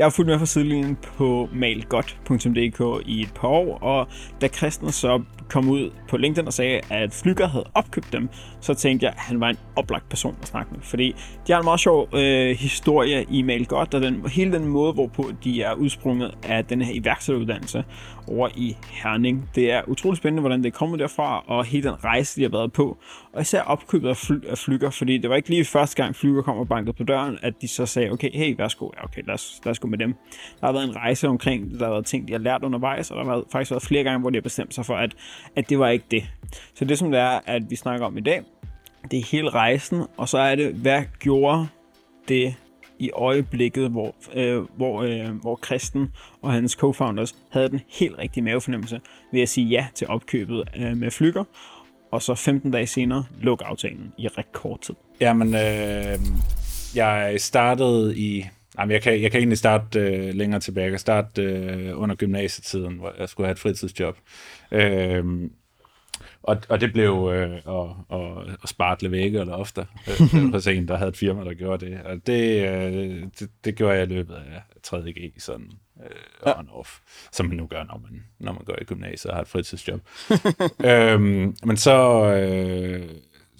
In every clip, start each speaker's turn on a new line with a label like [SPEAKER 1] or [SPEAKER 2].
[SPEAKER 1] Jeg har fulgt med fra sidelinjen på malgodt.dk i et par år, og da Christen så kom ud på LinkedIn og sagde, at Flyger havde opkøbt dem, så tænkte jeg, at han var en oplagt person at snakke med. Fordi de har en meget sjov øh, historie i Malgodt, og den, hele den måde, hvorpå de er udsprunget af den her iværksætteruddannelse over i Herning. Det er utrolig spændende, hvordan det er kommet derfra, og hele den rejse, de har været på. Og især opkøbet af, fly, af Flyger, fordi det var ikke lige første gang Flyger kom og bankede på døren, at de så sagde, okay, hey, værsgo, ja, okay, lad os, lad os gå med dem. Der har været en rejse omkring, der har været ting, de har lært undervejs, og der har været, faktisk været flere gange, hvor de har bestemt sig for, at, at det var ikke det. Så det, som det er, at vi snakker om i dag, det er hele rejsen, og så er det, hvad gjorde det i øjeblikket, hvor, øh, hvor, øh, hvor Kristen og hans co-founders havde den helt rigtige mavefornemmelse ved at sige ja til opkøbet øh, med Flykker, og så 15 dage senere lukke aftalen i rekordtid.
[SPEAKER 2] Jamen, øh, jeg startede i... Jamen, jeg, kan, jeg kan egentlig starte øh, længere tilbage. Jeg kan starte øh, under gymnasietiden, hvor jeg skulle have et fritidsjob. Øh, og, og det blev øh, at, at, at spartle vægge eller ofte øh, hos en, der havde et firma, der gjorde det. Og det, øh, det, det gjorde jeg i løbet af 3.G, sådan øh, on-off, som man nu gør, når man, når man går i gymnasiet og har et fritidsjob. øhm, men så... Øh,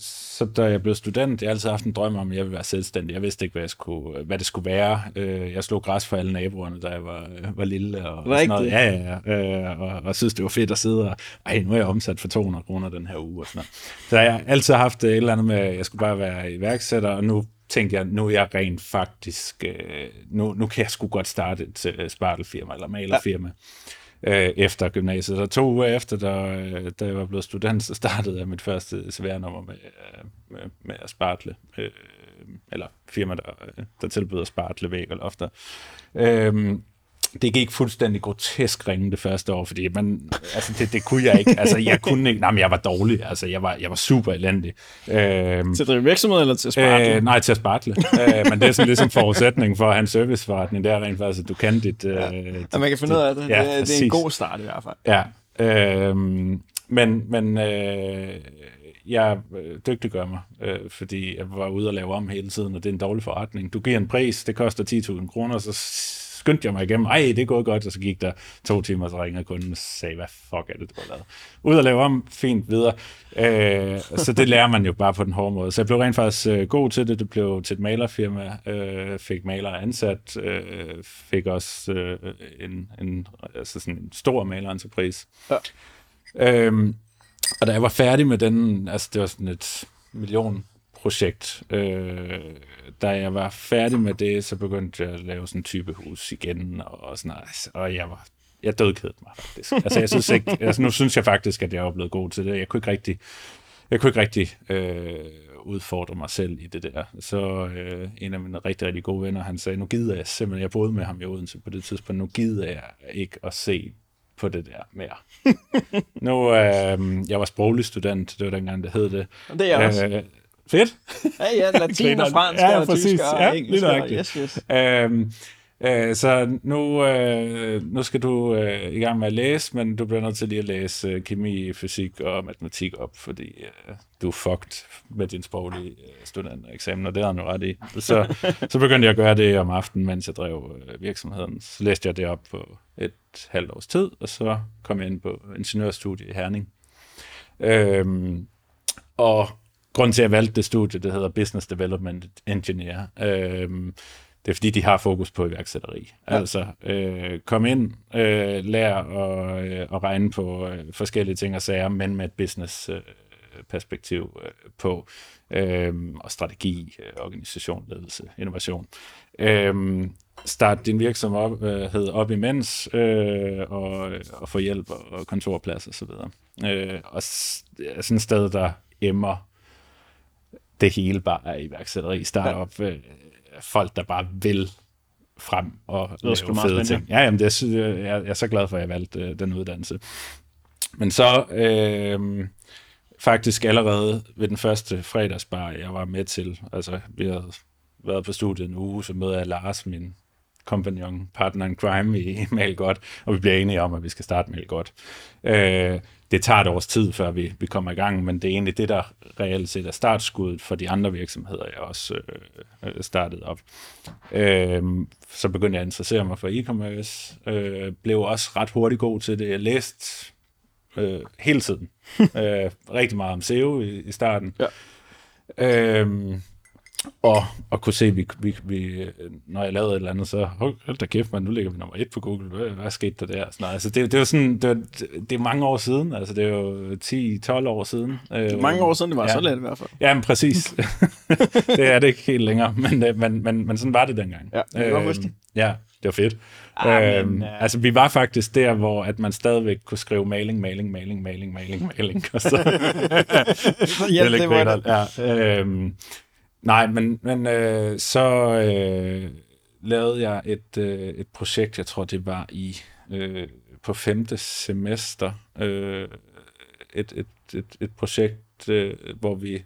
[SPEAKER 2] så da jeg blev student, jeg har altid haft en drøm om, at jeg ville være selvstændig. Jeg vidste ikke, hvad, jeg skulle, hvad det skulle være. Øh, jeg slog græs for alle naboerne, da jeg var, var lille. Og, og sådan noget. Ja, ja, ja. Øh, og, og synes, det var fedt at sidde og, ej, nu er jeg omsat for 200 kroner den her uge. Og sådan noget. Så jeg har altid haft et eller andet med, at jeg skulle bare være iværksætter, og nu tænkte jeg, nu er jeg rent faktisk, nu, nu kan jeg sgu godt starte et spartelfirma eller malerfirma. Ja øh, efter gymnasiet. Så to uger efter, da, øh, da jeg var blevet student, så startede jeg mit første CVR-nummer med, øh, med, med at spartle. Øh, eller firma, der, der tilbyder spartle væg og lofter. Øh, det gik fuldstændig grotesk ringe det første år, fordi man, altså det, det kunne jeg ikke. Altså jeg kunne ikke, nej, men jeg var dårlig. Altså jeg var, jeg var super elendig.
[SPEAKER 1] Øhm, til at drive virksomhed eller til at spartle?
[SPEAKER 2] Øh, nej, til at spartle. øh, men det er sådan ligesom forudsætning for at have en serviceforretning. Det er rent faktisk, at du kan dit... Øh, ja.
[SPEAKER 1] dit, man kan finde ud af det. Ja, det, det er en god start i hvert fald.
[SPEAKER 2] Ja. Øh, men men øh, jeg dygtiggør mig, øh, fordi jeg var ude og lave om hele tiden, og det er en dårlig forretning. Du giver en pris, det koster 10.000 kroner, så skyndte jeg mig igennem, ej, det gået godt, og så gik der to timer, så ringede kunden og sagde, hvad fuck er det, du har lavet? Ud og lave om, fint, videre. Øh, så det lærer man jo bare på den hårde måde. Så jeg blev rent faktisk øh, god til det. Det blev til et malerfirma, øh, fik maler ansat, øh, fik også øh, en, en, altså sådan en stor malerentreprise. Ja. Øh, og da jeg var færdig med den, altså det var sådan et million projekt. Øh, da jeg var færdig med det, så begyndte jeg at lave sådan en type hus igen, og, og sådan noget. Og jeg var jeg dødkædede mig faktisk. Altså, jeg synes ikke, altså, nu synes jeg faktisk, at jeg er blevet god til det. Jeg kunne ikke rigtig, jeg kunne ikke rigtig øh, udfordre mig selv i det der. Så øh, en af mine rigtig, rigtig gode venner, han sagde, nu gider jeg simpelthen, jeg boede med ham i Odense på det tidspunkt, nu gider jeg ikke at se på det der mere. nu, øh, jeg var sproglig student, det var dengang, det hed det.
[SPEAKER 1] Det er jeg også. Øh,
[SPEAKER 2] Fedt.
[SPEAKER 1] Ja, ja, latin og fransk ja, og præcis. tysk og ja, engelsk. Og, yes, yes. Øhm,
[SPEAKER 2] øh, så nu, øh, nu skal du øh, i gang med at læse, men du bliver nødt til lige at læse øh, kemi, fysik og matematik op, fordi øh, du er fucked med din sproglige øh, studentereksamen, og det har du ret i. Så, så begyndte jeg at gøre det om aftenen, mens jeg drev øh, virksomheden. Så læste jeg det op på et halvt års tid, og så kom jeg ind på ingeniørstudie i Herning. Øhm, og grunden til, at jeg valgte det studie, det hedder Business Development Engineer. Øhm, det er fordi, de har fokus på iværksætteri. Ja. Altså, øh, kom ind, øh, lær at, øh, at regne på øh, forskellige ting og sager, men med et business øh, perspektiv øh, på, øh, og strategi, øh, organisation, ledelse, innovation. Øh, start din virksomhed op, op imens, øh, og, og få hjælp og, kontorplads og så videre. Øh, og sådan et sted, der emmer det hele bare er iværksætteri, startup, ja. Øh, folk, der bare vil frem og lave fede ting. Ja, jamen, det er, jeg, jeg er så glad for, at jeg valgte øh, den uddannelse. Men så øh, faktisk allerede ved den første fredagsbar, jeg var med til, altså vi havde været på studiet en uge, så møder jeg Lars, min kompagnon, partner in crime i, i Mal Godt, og vi bliver enige om, at vi skal starte Mal Godt. Øh, det tager et års tid, før vi, vi kommer i gang, men det er egentlig det, der reelt set er startskuddet for de andre virksomheder, jeg også øh, startede op. Øh, så begyndte jeg at interessere mig for e-commerce, øh, blev også ret hurtigt god til det. Jeg læste øh, hele tiden øh, rigtig meget om SEO i, i starten. Ja. Øh, og, og kunne se, at vi, vi, vi, når jeg lavede et eller andet, så hold da kæft, man, nu ligger vi nummer et på Google. Hvad, hvad skete der der? Sådan, altså, det, det, var sådan, det, var, det er mange år siden. Altså, det er jo 10-12 år siden.
[SPEAKER 1] Det er mange år siden, det var ja. så let i hvert fald.
[SPEAKER 2] Ja, men præcis. det er det ikke helt længere, men, øh, men, men, men sådan var det dengang.
[SPEAKER 1] Ja, det var øhm,
[SPEAKER 2] Ja, det var fedt. Ah, øhm, men, uh... Altså, vi var faktisk der, hvor at man stadigvæk kunne skrive maling, maling, maling, maling, maling, maling. Og så...
[SPEAKER 1] ja, det, det var det.
[SPEAKER 2] Ja, øhm, Nej, men, men øh, så øh, lavede jeg et, øh, et projekt, jeg tror det var i øh, på femte semester, øh, et, et, et, et projekt, øh, hvor vi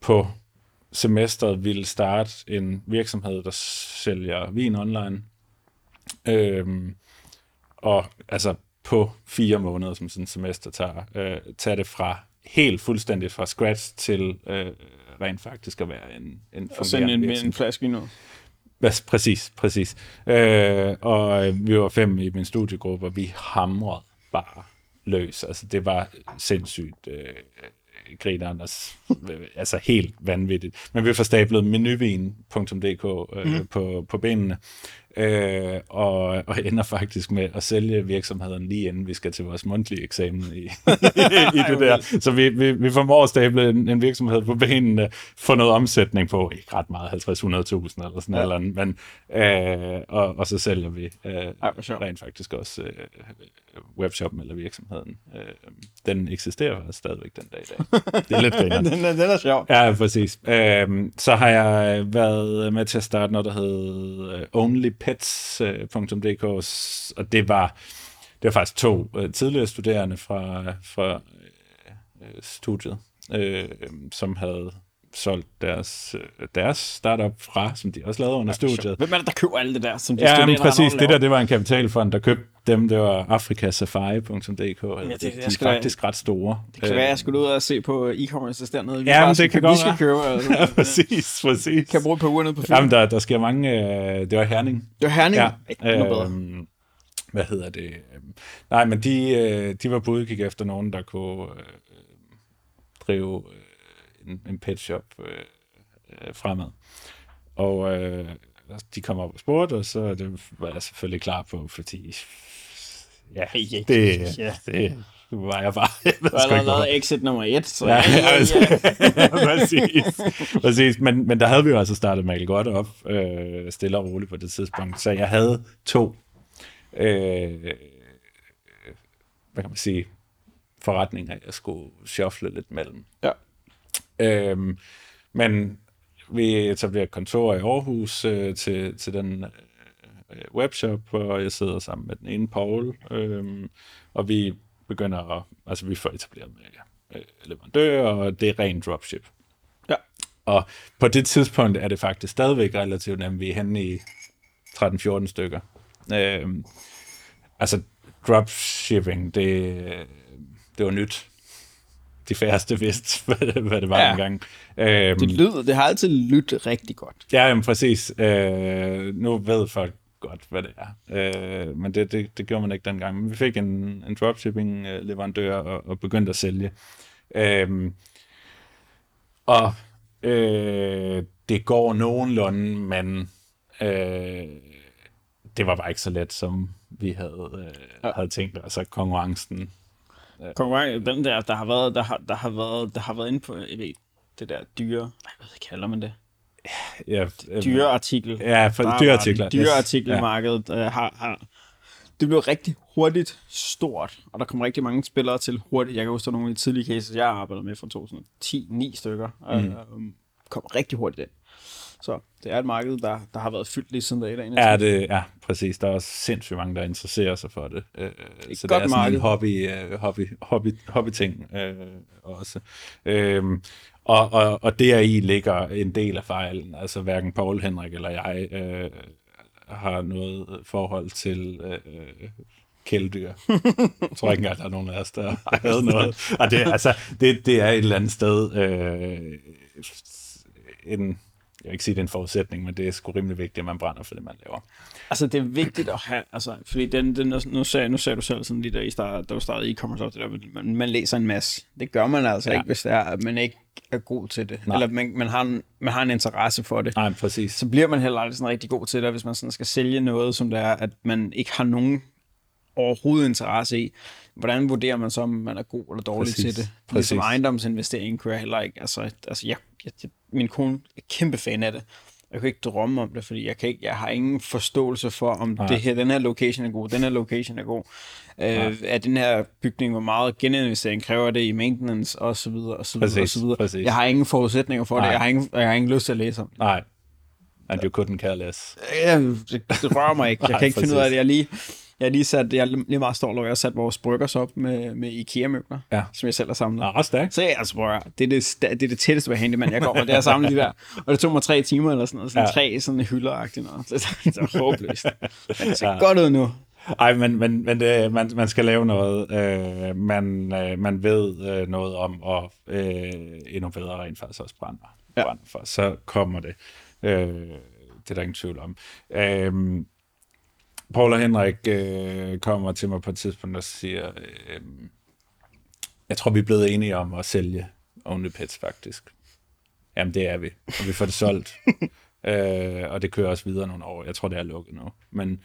[SPEAKER 2] på semesteret ville starte en virksomhed, der sælger vin online. Øh, og altså på fire måneder, som sådan en semester tager, øh, tager det fra helt fuldstændig fra scratch til øh, rent faktisk at være en, en
[SPEAKER 1] fungerende sende en, en flaske nu.
[SPEAKER 2] Hvad, præcis, præcis. Øh, og øh, vi var fem i min studiegruppe, og vi hamrede bare løs. Altså, det var sindssygt øh, grineren, altså helt vanvittigt. Men vi får stablet menyvin.dk øh, mm. på, på benene, øh, og, og ender faktisk med at sælge virksomheden lige inden vi skal til vores mundtlige eksamen i, i det der. Så vi, vi, vi formår at stable en, en virksomhed på benene, få noget omsætning på, ikke ret meget, 50-100.000 eller sådan ja. eller andet, men, øh, og, og så sælger vi øh, Ej, rent faktisk også øh, webshoppen eller virksomheden. Øh, den eksisterer stadigvæk den dag i dag. Det er lidt
[SPEAKER 1] den, den, den er sjov.
[SPEAKER 2] Ja, præcis. Øh, så har jeg været med til at starte noget, der hed Only pets.dk, øh, og det var, det var faktisk to øh, tidligere studerende fra, fra øh, studiet, øh, som havde solgt deres, deres startup fra, som de også lavede under studiet.
[SPEAKER 1] Hvem er det, der køber alt det der, som de
[SPEAKER 2] ja, men præcis. Det der, det var en kapitalfond, der købte dem. Det var afrikasafari.dk. Ja, det, de, er faktisk ret store.
[SPEAKER 1] Det kan være, jeg skulle ud og se på e-commerce dernede.
[SPEAKER 2] Ja, men det kan godt
[SPEAKER 1] være. Købe, altså.
[SPEAKER 2] ja, præcis, præcis.
[SPEAKER 1] Kan bruge et par uger nede på
[SPEAKER 2] film? Jamen, der, der sker mange... det var Herning.
[SPEAKER 1] Det var Herning? Ja. Bedre. Øhm,
[SPEAKER 2] hvad hedder det? Nej, men de, de var på udkig efter nogen, der kunne øh, drive en, en pet shop øh, øh, fremad. Og øh, de kommer op og spurgte, og så det var jeg selvfølgelig klar på, fordi ja, det, ja. det var jeg bare. Jeg
[SPEAKER 1] du har allerede exit nummer et, så
[SPEAKER 2] ja, ja, ja, ja. præcis. præcis. Men, men der havde vi jo altså startet Michael godt op, øh, stille og roligt på det tidspunkt, så jeg havde to øh, hvad kan man sige, forretninger, jeg skulle shuffle lidt mellem.
[SPEAKER 1] Ja.
[SPEAKER 2] Øhm, men vi etablerer kontor i Aarhus øh, til, til den øh, webshop, og jeg sidder sammen med den ene, Paul, øh, og vi begynder at, altså vi får etableret med øh, leverandører, og det er ren dropship.
[SPEAKER 1] Ja.
[SPEAKER 2] Og på det tidspunkt er det faktisk stadigvæk relativt nemt, vi er henne i 13-14 stykker. Øh, altså dropshipping, det, det var nyt de færreste vidste, hvad, hvad det var ja. engang.
[SPEAKER 1] Øhm, det lyder, det har altid lyttet rigtig godt.
[SPEAKER 2] Ja, jamen, præcis. Øh, nu ved folk godt, hvad det er. Øh, men det, det, det gjorde man ikke dengang. Men vi fik en, en dropshipping-leverandør og, og begyndte at sælge. Øh, og øh, det går nogenlunde, men øh, det var bare ikke så let, som vi havde, øh, ja. havde tænkt. Altså konkurrencen
[SPEAKER 1] Ja. Konkurrence, den der, der har været, der har, der har været, der har været inde på, jeg ved, det der dyre, hvad kalder man det?
[SPEAKER 2] Ja,
[SPEAKER 1] dyreartikel.
[SPEAKER 2] Ja, for dyreartikler.
[SPEAKER 1] Dyreartikelmarkedet yes. Øh, har, har, det blev rigtig hurtigt stort, og der kom rigtig mange spillere til hurtigt. Jeg kan huske, nogle af de tidlige cases, jeg arbejdede med fra 2010, ni stykker, mm. øh, kom rigtig hurtigt ind. Så det er et marked, der, der har været fyldt lige siden dag.
[SPEAKER 2] Ja, det, ja, præcis. Der er også sindssygt mange, der interesserer sig for det. Øh,
[SPEAKER 1] det
[SPEAKER 2] så det er
[SPEAKER 1] sådan
[SPEAKER 2] marked. en hobby, uh, hobby, hobby, hobby-ting øh, også. Øhm, og, og, og der i ligger en del af fejlen. Altså hverken Paul, Henrik eller jeg øh, har noget forhold til øh, kæledyr. Jeg tror ikke engang, der er nogen af os, der har lavet noget. Og det, altså, det, det er et eller andet sted øh, en, jeg vil ikke sige, det er en forudsætning, men det er sgu rimelig vigtigt, at man brænder for det, man laver.
[SPEAKER 1] Altså, det er vigtigt at have, altså, fordi den, den, nu, sagde, nu sagde du selv sådan lige der, i start, da du startede e-commerce, det der, man, man læser en masse. Det gør man altså ja. ikke, hvis det er, at man ikke er god til det. Nej. Eller man, man, har en, man har en interesse for det.
[SPEAKER 2] Nej, præcis.
[SPEAKER 1] Så bliver man heller aldrig sådan rigtig god til det, hvis man sådan skal sælge noget, som det er, at man ikke har nogen overhovedet interesse i. Hvordan vurderer man så, om man er god eller dårlig præcis. til det? Præcis. Som ejendomsinvestering kunne jeg heller ikke. Altså, altså jeg, jeg, min kone er kæmpe fan af det. Jeg kan ikke drømme om det, fordi jeg, kan ikke, jeg har ingen forståelse for, om det her, den her location er god, den her location er god. Øh, at den her bygning, hvor meget geninvestering kræver det i maintenance, og så videre, og så videre, præcis, og så videre. Præcis. Jeg har ingen forudsætninger for Nej. det. Jeg har, ingen, jeg har ingen lyst til at læse om det.
[SPEAKER 2] Nej. And you couldn't care less.
[SPEAKER 1] Ja, det, det rører mig ikke. Jeg Nej, kan ikke finde ud af det. Jeg lige jeg lige sat, jeg er lige meget stolt over, jeg har sat vores bryggers op med, med IKEA-møbler, ja. som jeg selv har samlet.
[SPEAKER 2] Ja, stærkt.
[SPEAKER 1] Så jeg, altså, det, er det, det er det tætteste ved handyman, jeg kommer, det er at samle de der. Og det tog mig tre timer eller sådan noget, sådan ja. tre sådan hylder noget. Så det er håbløst. Men det ser ja. godt ud nu.
[SPEAKER 2] Ej, men, men, men det, man, man skal lave noget, øh, man, øh, man ved øh, noget om, og øh, endnu bedre rent faktisk også brænder, ja. brænder for. Så kommer det. Øh, det er der ingen tvivl om. Øh, Paul og Henrik øh, kommer til mig på et tidspunkt og siger, øh, jeg tror, vi er blevet enige om at sælge Only Pets faktisk. Jamen, det er vi. Og vi får det solgt. øh, og det kører også videre nogle år. Jeg tror, det er lukket nu. Men,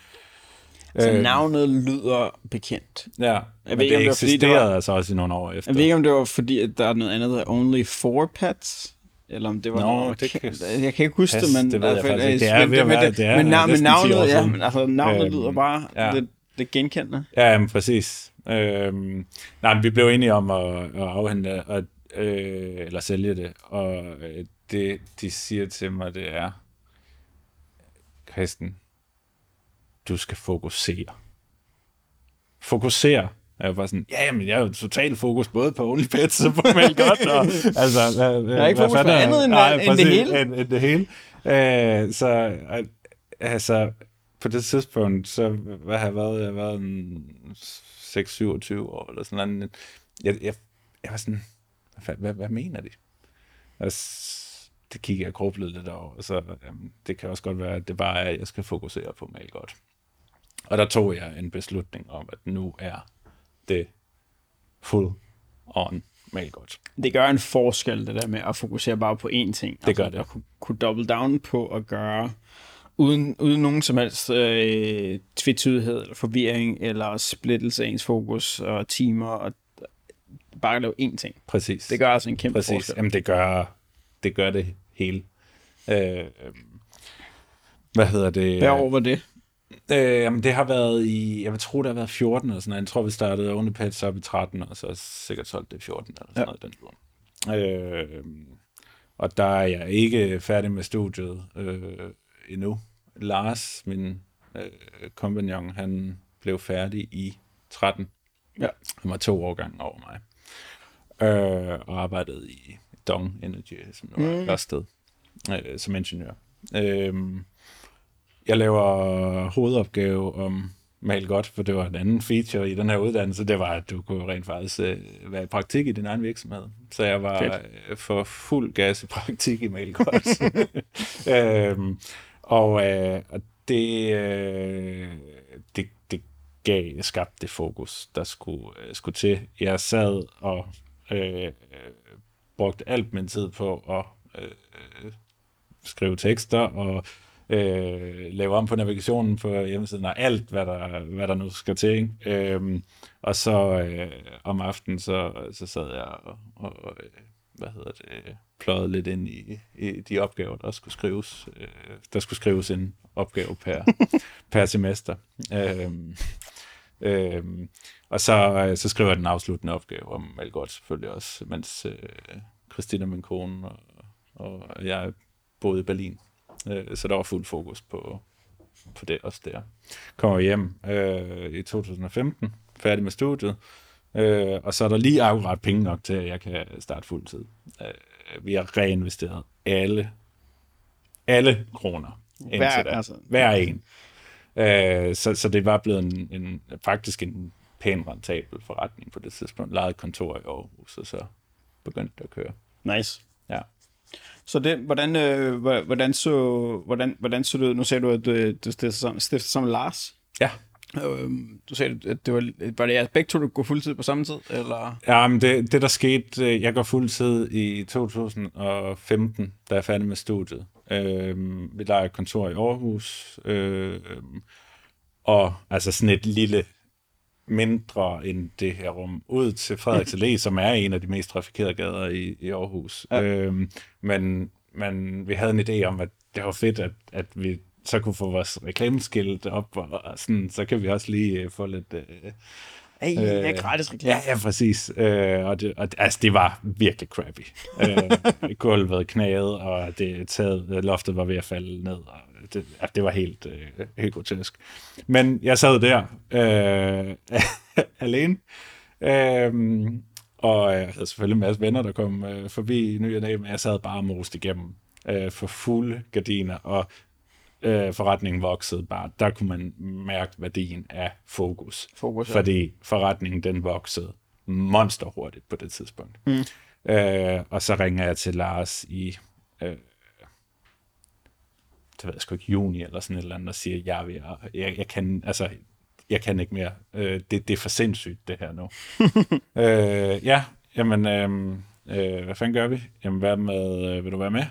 [SPEAKER 1] så øh, navnet lyder bekendt.
[SPEAKER 2] Ja, jeg men ved, det eksisterede det, fordi, det var, altså også i nogle år efter.
[SPEAKER 1] Jeg ved ikke, om det var fordi, at der er noget andet, der er Only Four Pets eller om det var
[SPEAKER 2] Nå, noget, det kan,
[SPEAKER 1] jeg kan ikke huske det, men
[SPEAKER 2] det ved jeg faktisk ikke. Det er ved at være, det er
[SPEAKER 1] men, navn, men navnet, ja, men altså navnet øhm, lyder bare ja. det, det genkendende.
[SPEAKER 2] Ja, jamen, præcis. Øhm, nej, men vi blev enige om at, at afhente og, øh, eller sælge det, og øh, det, de siger til mig, det er, Kristen, du skal fokusere. Fokusere jeg var sådan, ja, men jeg er jo totalt fokus både på OnlyFans og på Godt. Og,
[SPEAKER 1] altså, hvad, jeg er ikke fokus på andet end, nej, end det hele.
[SPEAKER 2] End, end det hele. Uh, så altså, på det tidspunkt, så hvad har jeg været? Jeg har været en 6-27 år, eller sådan noget. Jeg, jeg, jeg var sådan, hvad, hvad, hvad mener de? Altså, det kigger jeg grublet lidt over, så um, det kan også godt være, at det bare er, at jeg skal fokusere på Godt. Og der tog jeg en beslutning om, at nu er det full on godt.
[SPEAKER 1] Det gør en forskel, det der med at fokusere bare på én ting.
[SPEAKER 2] Det altså, gør det.
[SPEAKER 1] At kunne, kunne double down på at gøre, uden, uden nogen som helst øh, tvetydighed, eller forvirring, eller splittelse af ens fokus og timer, og bare lave én ting.
[SPEAKER 2] Præcis.
[SPEAKER 1] Det gør altså en kæmpe
[SPEAKER 2] Præcis.
[SPEAKER 1] forskel.
[SPEAKER 2] Jamen, det gør det, gør det hele. Øh, hvad hedder det?
[SPEAKER 1] Hvad år var det?
[SPEAKER 2] Øh, jamen, det har været i, jeg vil tro, det har været 14 eller sådan noget. Jeg tror, vi startede Onlypets op i 13, og så sikkert solgt det i 14 eller sådan ja. noget. Den øh, og der er jeg ikke færdig med studiet øh, endnu. Lars, min øh, kompagnon, han blev færdig i 13.
[SPEAKER 1] Ja.
[SPEAKER 2] Han var to årgange over mig. Øh, og arbejdede i Dong Energy, som nu er mm. sted, øh, som ingeniør. Øh, jeg laver hovedopgave om mal godt, for det var en anden feature i den her uddannelse, det var, at du kunne rent faktisk uh, være i praktik i din egen virksomhed. Så jeg var Fedt. for fuld gas i praktik i mal godt. øhm, og uh, det, uh, det, det gav, skabte det fokus, der skulle, uh, skulle til. Jeg sad og uh, brugte alt min tid på at uh, skrive tekster og øh, lave om på navigationen på hjemmesiden og alt, hvad der, hvad der nu skal til. Ikke? Øhm, og så øh, om aftenen, så, så sad jeg og, og øh, hvad hedder det, pløjede lidt ind i, i de opgaver, der skulle skrives. Øh, der skulle skrives en opgave per, per semester. Øhm, øhm, og så, øh, så skriver jeg den afsluttende opgave om godt selvfølgelig også, mens øh, Christina, min kone, og, og jeg boede i Berlin. Øh, så der var fuld fokus på, på det også der. Kommer hjem øh, i 2015, færdig med studiet, øh, og så er der lige akkurat penge nok til, at jeg kan starte fuld tid. Øh, vi har reinvesteret alle, alle kroner
[SPEAKER 1] hver, altså.
[SPEAKER 2] hver en. Øh, så, så det var blevet en, en, faktisk en pæn rentabel forretning på det tidspunkt. Lejede et kontor i Aarhus, og så begyndte det at køre.
[SPEAKER 1] Nice.
[SPEAKER 2] Ja.
[SPEAKER 1] Så det, hvordan, øh, hvordan, så, hvordan, hvordan så det ud? Nu sagde du, at øh, du stiftede sammen, stiftede sammen Lars.
[SPEAKER 2] Ja.
[SPEAKER 1] Øh, du sagde, at det var, var det jeres begge to, der gå fuldtid på samme tid? Eller?
[SPEAKER 2] Ja, men det, det der skete, øh, jeg går fuldtid i 2015, da jeg er færdig med studiet. Øh, vi leger et kontor i Aarhus, øh, og altså sådan et lille mindre end det her rum, ud til Frederiks Allé, som er en af de mest trafikerede gader i, i Aarhus. Ja. Øhm, men, men vi havde en idé om, at det var fedt, at, at vi så kunne få vores reklameskilt op, og, og sådan, så kan vi også lige øh, få lidt... Øh,
[SPEAKER 1] Hey, øh, ja, gratis reklame.
[SPEAKER 2] Ja, ja, præcis. Øh, og det, og, det- altså, det var virkelig crappy. øh, gulvet knagede, og det taget, loftet var ved at falde ned, og det, ja, det var helt, øh, helt grotesk. Men jeg sad der øh, alene, øh, og jeg havde selvfølgelig en masse venner, der kom øh, forbi i ny og næ, men jeg sad bare og most igennem øh, for fulde gardiner, og øh, forretningen voksede bare. Der kunne man mærke værdien af fokus.
[SPEAKER 1] Fokus, ja.
[SPEAKER 2] Fordi forretningen den voksede monster hurtigt på det tidspunkt. Mm. Øh, og så ringer jeg til Lars i, øh, det ved jeg sgu ikke, juni eller sådan et eller andet, og siger, jeg, vil, jeg, jeg kan, altså, jeg kan ikke mere. Øh, det, det er for sindssygt, det her nu. øh, ja, jamen, øh, øh, hvad fanden gør vi? Jamen, hvad med, øh, vil du være med?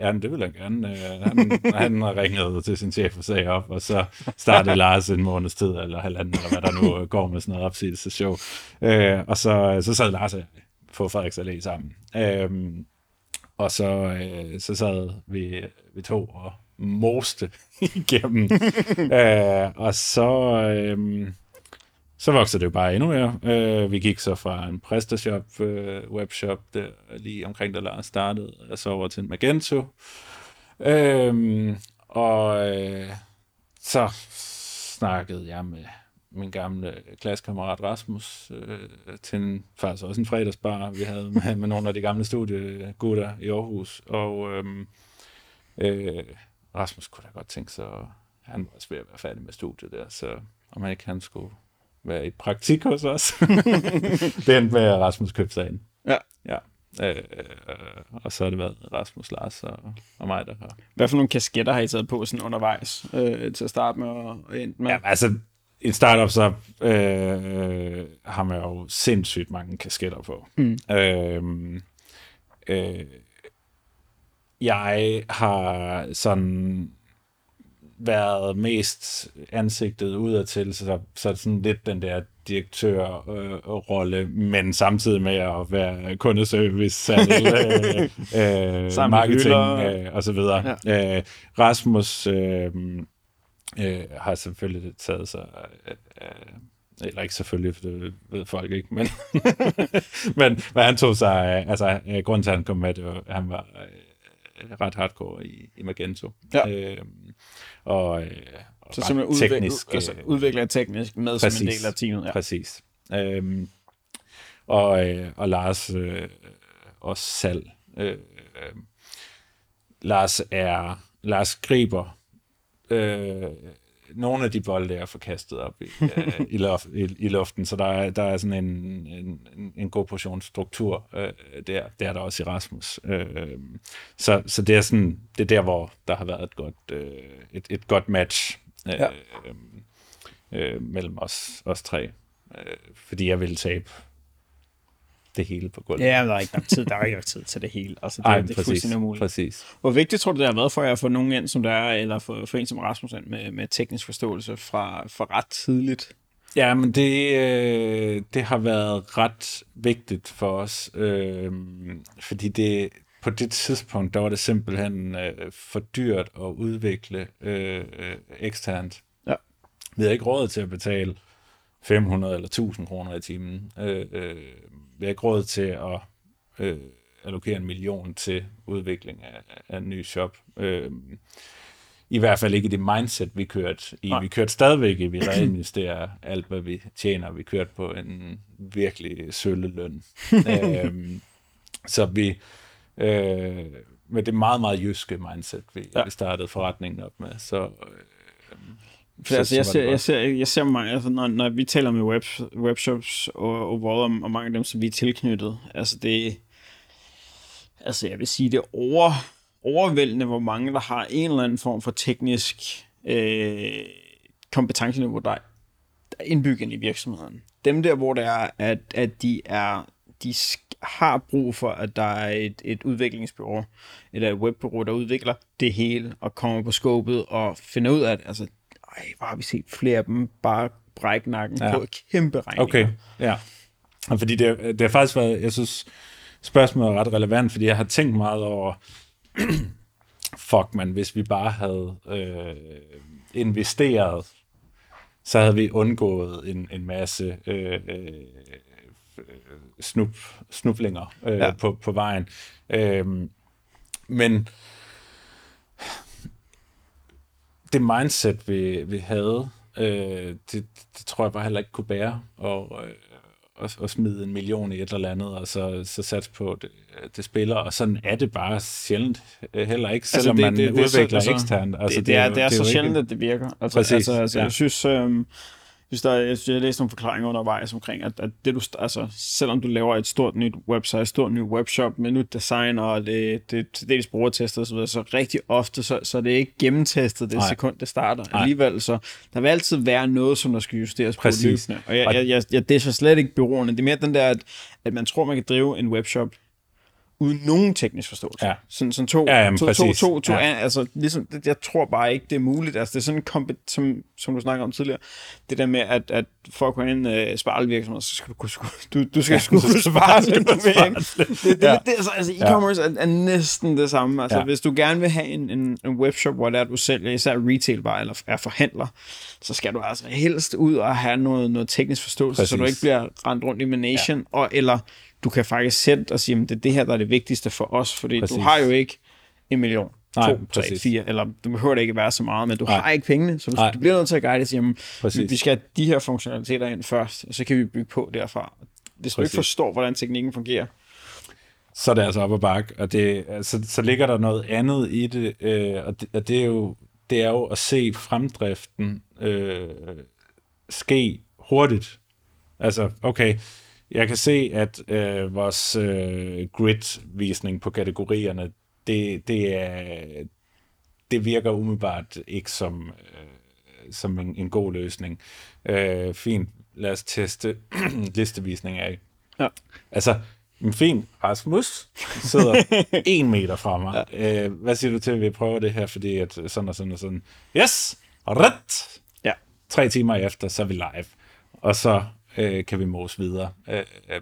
[SPEAKER 2] Ja, men det vil jeg gerne. Øh, han, han ringede til sin chef og sagde op, og så startede Lars en måneds tid, eller halvanden, eller hvad der nu øh, går med sådan noget opsigelseshow. Øh, og så, øh, så sad Lars øh, på Frederiks Allé sammen. Øh, og så, øh, så sad vi, vi to og moste igennem. øh, og så, øh, så voksede det jo bare endnu mere. Øh, vi gik så fra en PrestaShop, øh, webshop, der, lige omkring da Lars startede, og så over til en Magento. Øh, og øh, så snakkede jeg med min gamle klassekammerat Rasmus øh, til en, faktisk også en fredagsbar, vi havde med, med nogle af de gamle studiegutter i Aarhus. Og øh, øh, Rasmus kunne da godt tænke sig, at han var også ved at være færdig med studiet der, så om han ikke han skulle være i praktik hos os. endte med, Rasmus ind.
[SPEAKER 1] Ja.
[SPEAKER 2] Ja. Øh, øh, og så har det været Rasmus, Lars og, og mig, der har
[SPEAKER 1] Hvad for nogle kasketter har I taget på sådan undervejs øh, til at starte med og og endt med?
[SPEAKER 2] Ja, altså, i en startup, så øh, har man jo sindssygt mange kasketter på. Mm. Øh, øh, jeg har sådan været mest ansigtet udadtil, så, så sådan lidt den der direktørrolle, øh, men samtidig med at være kundeservice, salg, øh, øh, marketing øh, og så videre. Ja. Øh, Rasmus øh, øh, har selvfølgelig taget sig af, af eller ikke selvfølgelig, for det ved folk ikke, men, men hvad han tog sig altså øh, grunden til, at han kom med, det var, at han var øh, ret hardcore i, i Magento.
[SPEAKER 1] Ja.
[SPEAKER 2] Øh, og, øh, og
[SPEAKER 1] så simpelthen udvikler,
[SPEAKER 2] teknisk,
[SPEAKER 1] altså,
[SPEAKER 2] øh,
[SPEAKER 1] udvikler teknisk med som en del af teamet. Ja.
[SPEAKER 2] Præcis. Øhm, og, øh, og Lars øh, også salg. Øh, øh, Lars er Lars griber øh, nogle af de bolde er forkastet op i, øh, i, luft, i, i luften, så der er, der er sådan en, en, en- en god portion struktur øh, der. Det er der også i Rasmus. Øh, så, så det er sådan, det er der, hvor der har været et godt, øh, et, et godt match øh,
[SPEAKER 1] Ja.
[SPEAKER 2] øh, mellem os, os tre. Øh, fordi jeg ville tabe det hele på gulvet.
[SPEAKER 1] Ja, men der er ikke nok tid, der er ikke nok tid til det hele. Altså, det,
[SPEAKER 2] Ej,
[SPEAKER 1] det er
[SPEAKER 2] præcis,
[SPEAKER 1] fuldstændig umuligt.
[SPEAKER 2] præcis.
[SPEAKER 1] Hvor vigtigt tror du, det har været for jer at få nogen ind, som der er, eller for, for en som Rasmus ind med, med teknisk forståelse fra, fra ret tidligt?
[SPEAKER 2] Ja, men det, øh, det har været ret vigtigt for os, øh, fordi det, på det tidspunkt, der var det simpelthen øh, for dyrt at udvikle øh, øh, eksternt.
[SPEAKER 1] Ja.
[SPEAKER 2] Vi havde ikke råd til at betale 500 eller 1000 kroner i timen. Øh, øh, vi har ikke råd til at øh, allokere en million til udvikling af, af en ny shop. Øh, i hvert fald ikke i det mindset, vi kørte i.
[SPEAKER 1] Nej.
[SPEAKER 2] Vi kørte stadigvæk i, vi reinvesterer alt, hvad vi tjener. Vi kørte på en virkelig sølle løn. øhm, så vi, øh, med det meget, meget jyske mindset, vi,
[SPEAKER 1] ja.
[SPEAKER 2] vi startede forretningen op med, så, øh,
[SPEAKER 1] For altså, jeg, ser, jeg, ser, jeg ser mange, altså, når, når vi taler med web, webshops og, og, og, og mange af dem, som vi er tilknyttet, altså det, altså jeg vil sige, det er over, overvældende, hvor mange, der har en eller anden form for teknisk øh, kompetenceniveau, der er indbygget i virksomheden. Dem der, hvor det er, at, at de er de har brug for, at der er et, et udviklingsbureau, eller et webbureau, der udvikler det hele, og kommer på skåbet og finder ud af det. Altså, ej, hvor har vi set flere af dem bare brække nakken ja. på kæmpe regninger.
[SPEAKER 2] Okay, ja. Fordi det, det har faktisk været, jeg synes, spørgsmålet er ret relevant, fordi jeg har tænkt meget over, fuck man, hvis vi bare havde øh, investeret, så havde vi undgået en, en masse øh, øh, snup, snuflinger øh, ja. på, på vejen. Øh, men det mindset, vi, vi havde, øh, det, det tror jeg bare heller ikke kunne bære. Og, øh, og, og smide en million i et eller andet, og så, så satse på det, det spiller, og sådan er det bare sjældent øh, heller ikke, selvom altså det, man det, det, udvikler det, altså, eksternt.
[SPEAKER 1] Altså, det, det, er, det er, det er så sjældent, ikke... at det virker. Altså, Præcis, altså, altså, ja. jeg synes, øh, synes, der, jeg, jeg læste nogle forklaringer undervejs omkring, at, at det du, altså, selvom du laver et stort nyt website, et stort nyt webshop med nyt design, og det, det, det dels brugertestet osv., så rigtig ofte, så, så det er ikke gennemtestet det Nej. sekund, det starter. Nej. Alligevel, så der vil altid være noget, som der skal justeres Præcis. på løbende. Og jeg, jeg, jeg, jeg, det er så slet ikke byråerne. Det er mere den der, at, at man tror, man kan drive en webshop uden nogen teknisk forståelse. Ja. Sådan, sådan to,
[SPEAKER 2] ja, jamen,
[SPEAKER 1] to, to, to, to, ja. altså, ligesom, det, jeg tror bare ikke, det er muligt. Altså, det er sådan en som, som du snakker om tidligere, det der med, at, at for at kunne en uh, sparelvirksomhed, så skal du, du, du skal ja, sgu kunne spare lidt mere. Det, det, ja. det, altså, altså e-commerce er, er, næsten det samme. Altså, ja. hvis du gerne vil have en, en, en webshop, hvor der du sælger især retailvarer eller er forhandler, så skal du altså helst ud og have noget, noget teknisk forståelse, Præcis. så du ikke bliver rendt rundt i Manation, ja. og, eller du kan faktisk sætte og sige, at det er det her, der er det vigtigste for os, fordi præcis. du har jo ikke en million, Nej, to, tre, fire, eller du behøver det ikke være så meget, men du Nej. har ikke pengene, så du, du bliver nødt til at guide og sige, vi skal have de her funktionaliteter ind først, og så kan vi bygge på derfra. Hvis præcis. du ikke forstår, hvordan teknikken fungerer,
[SPEAKER 2] så er det altså op og bakke, og det, så, så ligger der noget andet i det, øh, og, det og det er jo det er jo at se fremdriften øh, ske hurtigt. Altså, okay, jeg kan se, at øh, vores øh, grid-visning på kategorierne, det, det, er, det virker umiddelbart ikke som, øh, som en, en god løsning. Øh, fint, lad os teste listevisning af. Ja. Altså, en fin Rasmus sidder en meter fra mig. Ja. Øh, hvad siger du til, at vi prøver det her, fordi at sådan og sådan og sådan. Yes! Ret! Ja. Tre timer efter, så er vi live. Og så øh, kan vi mås videre. Øh, øh,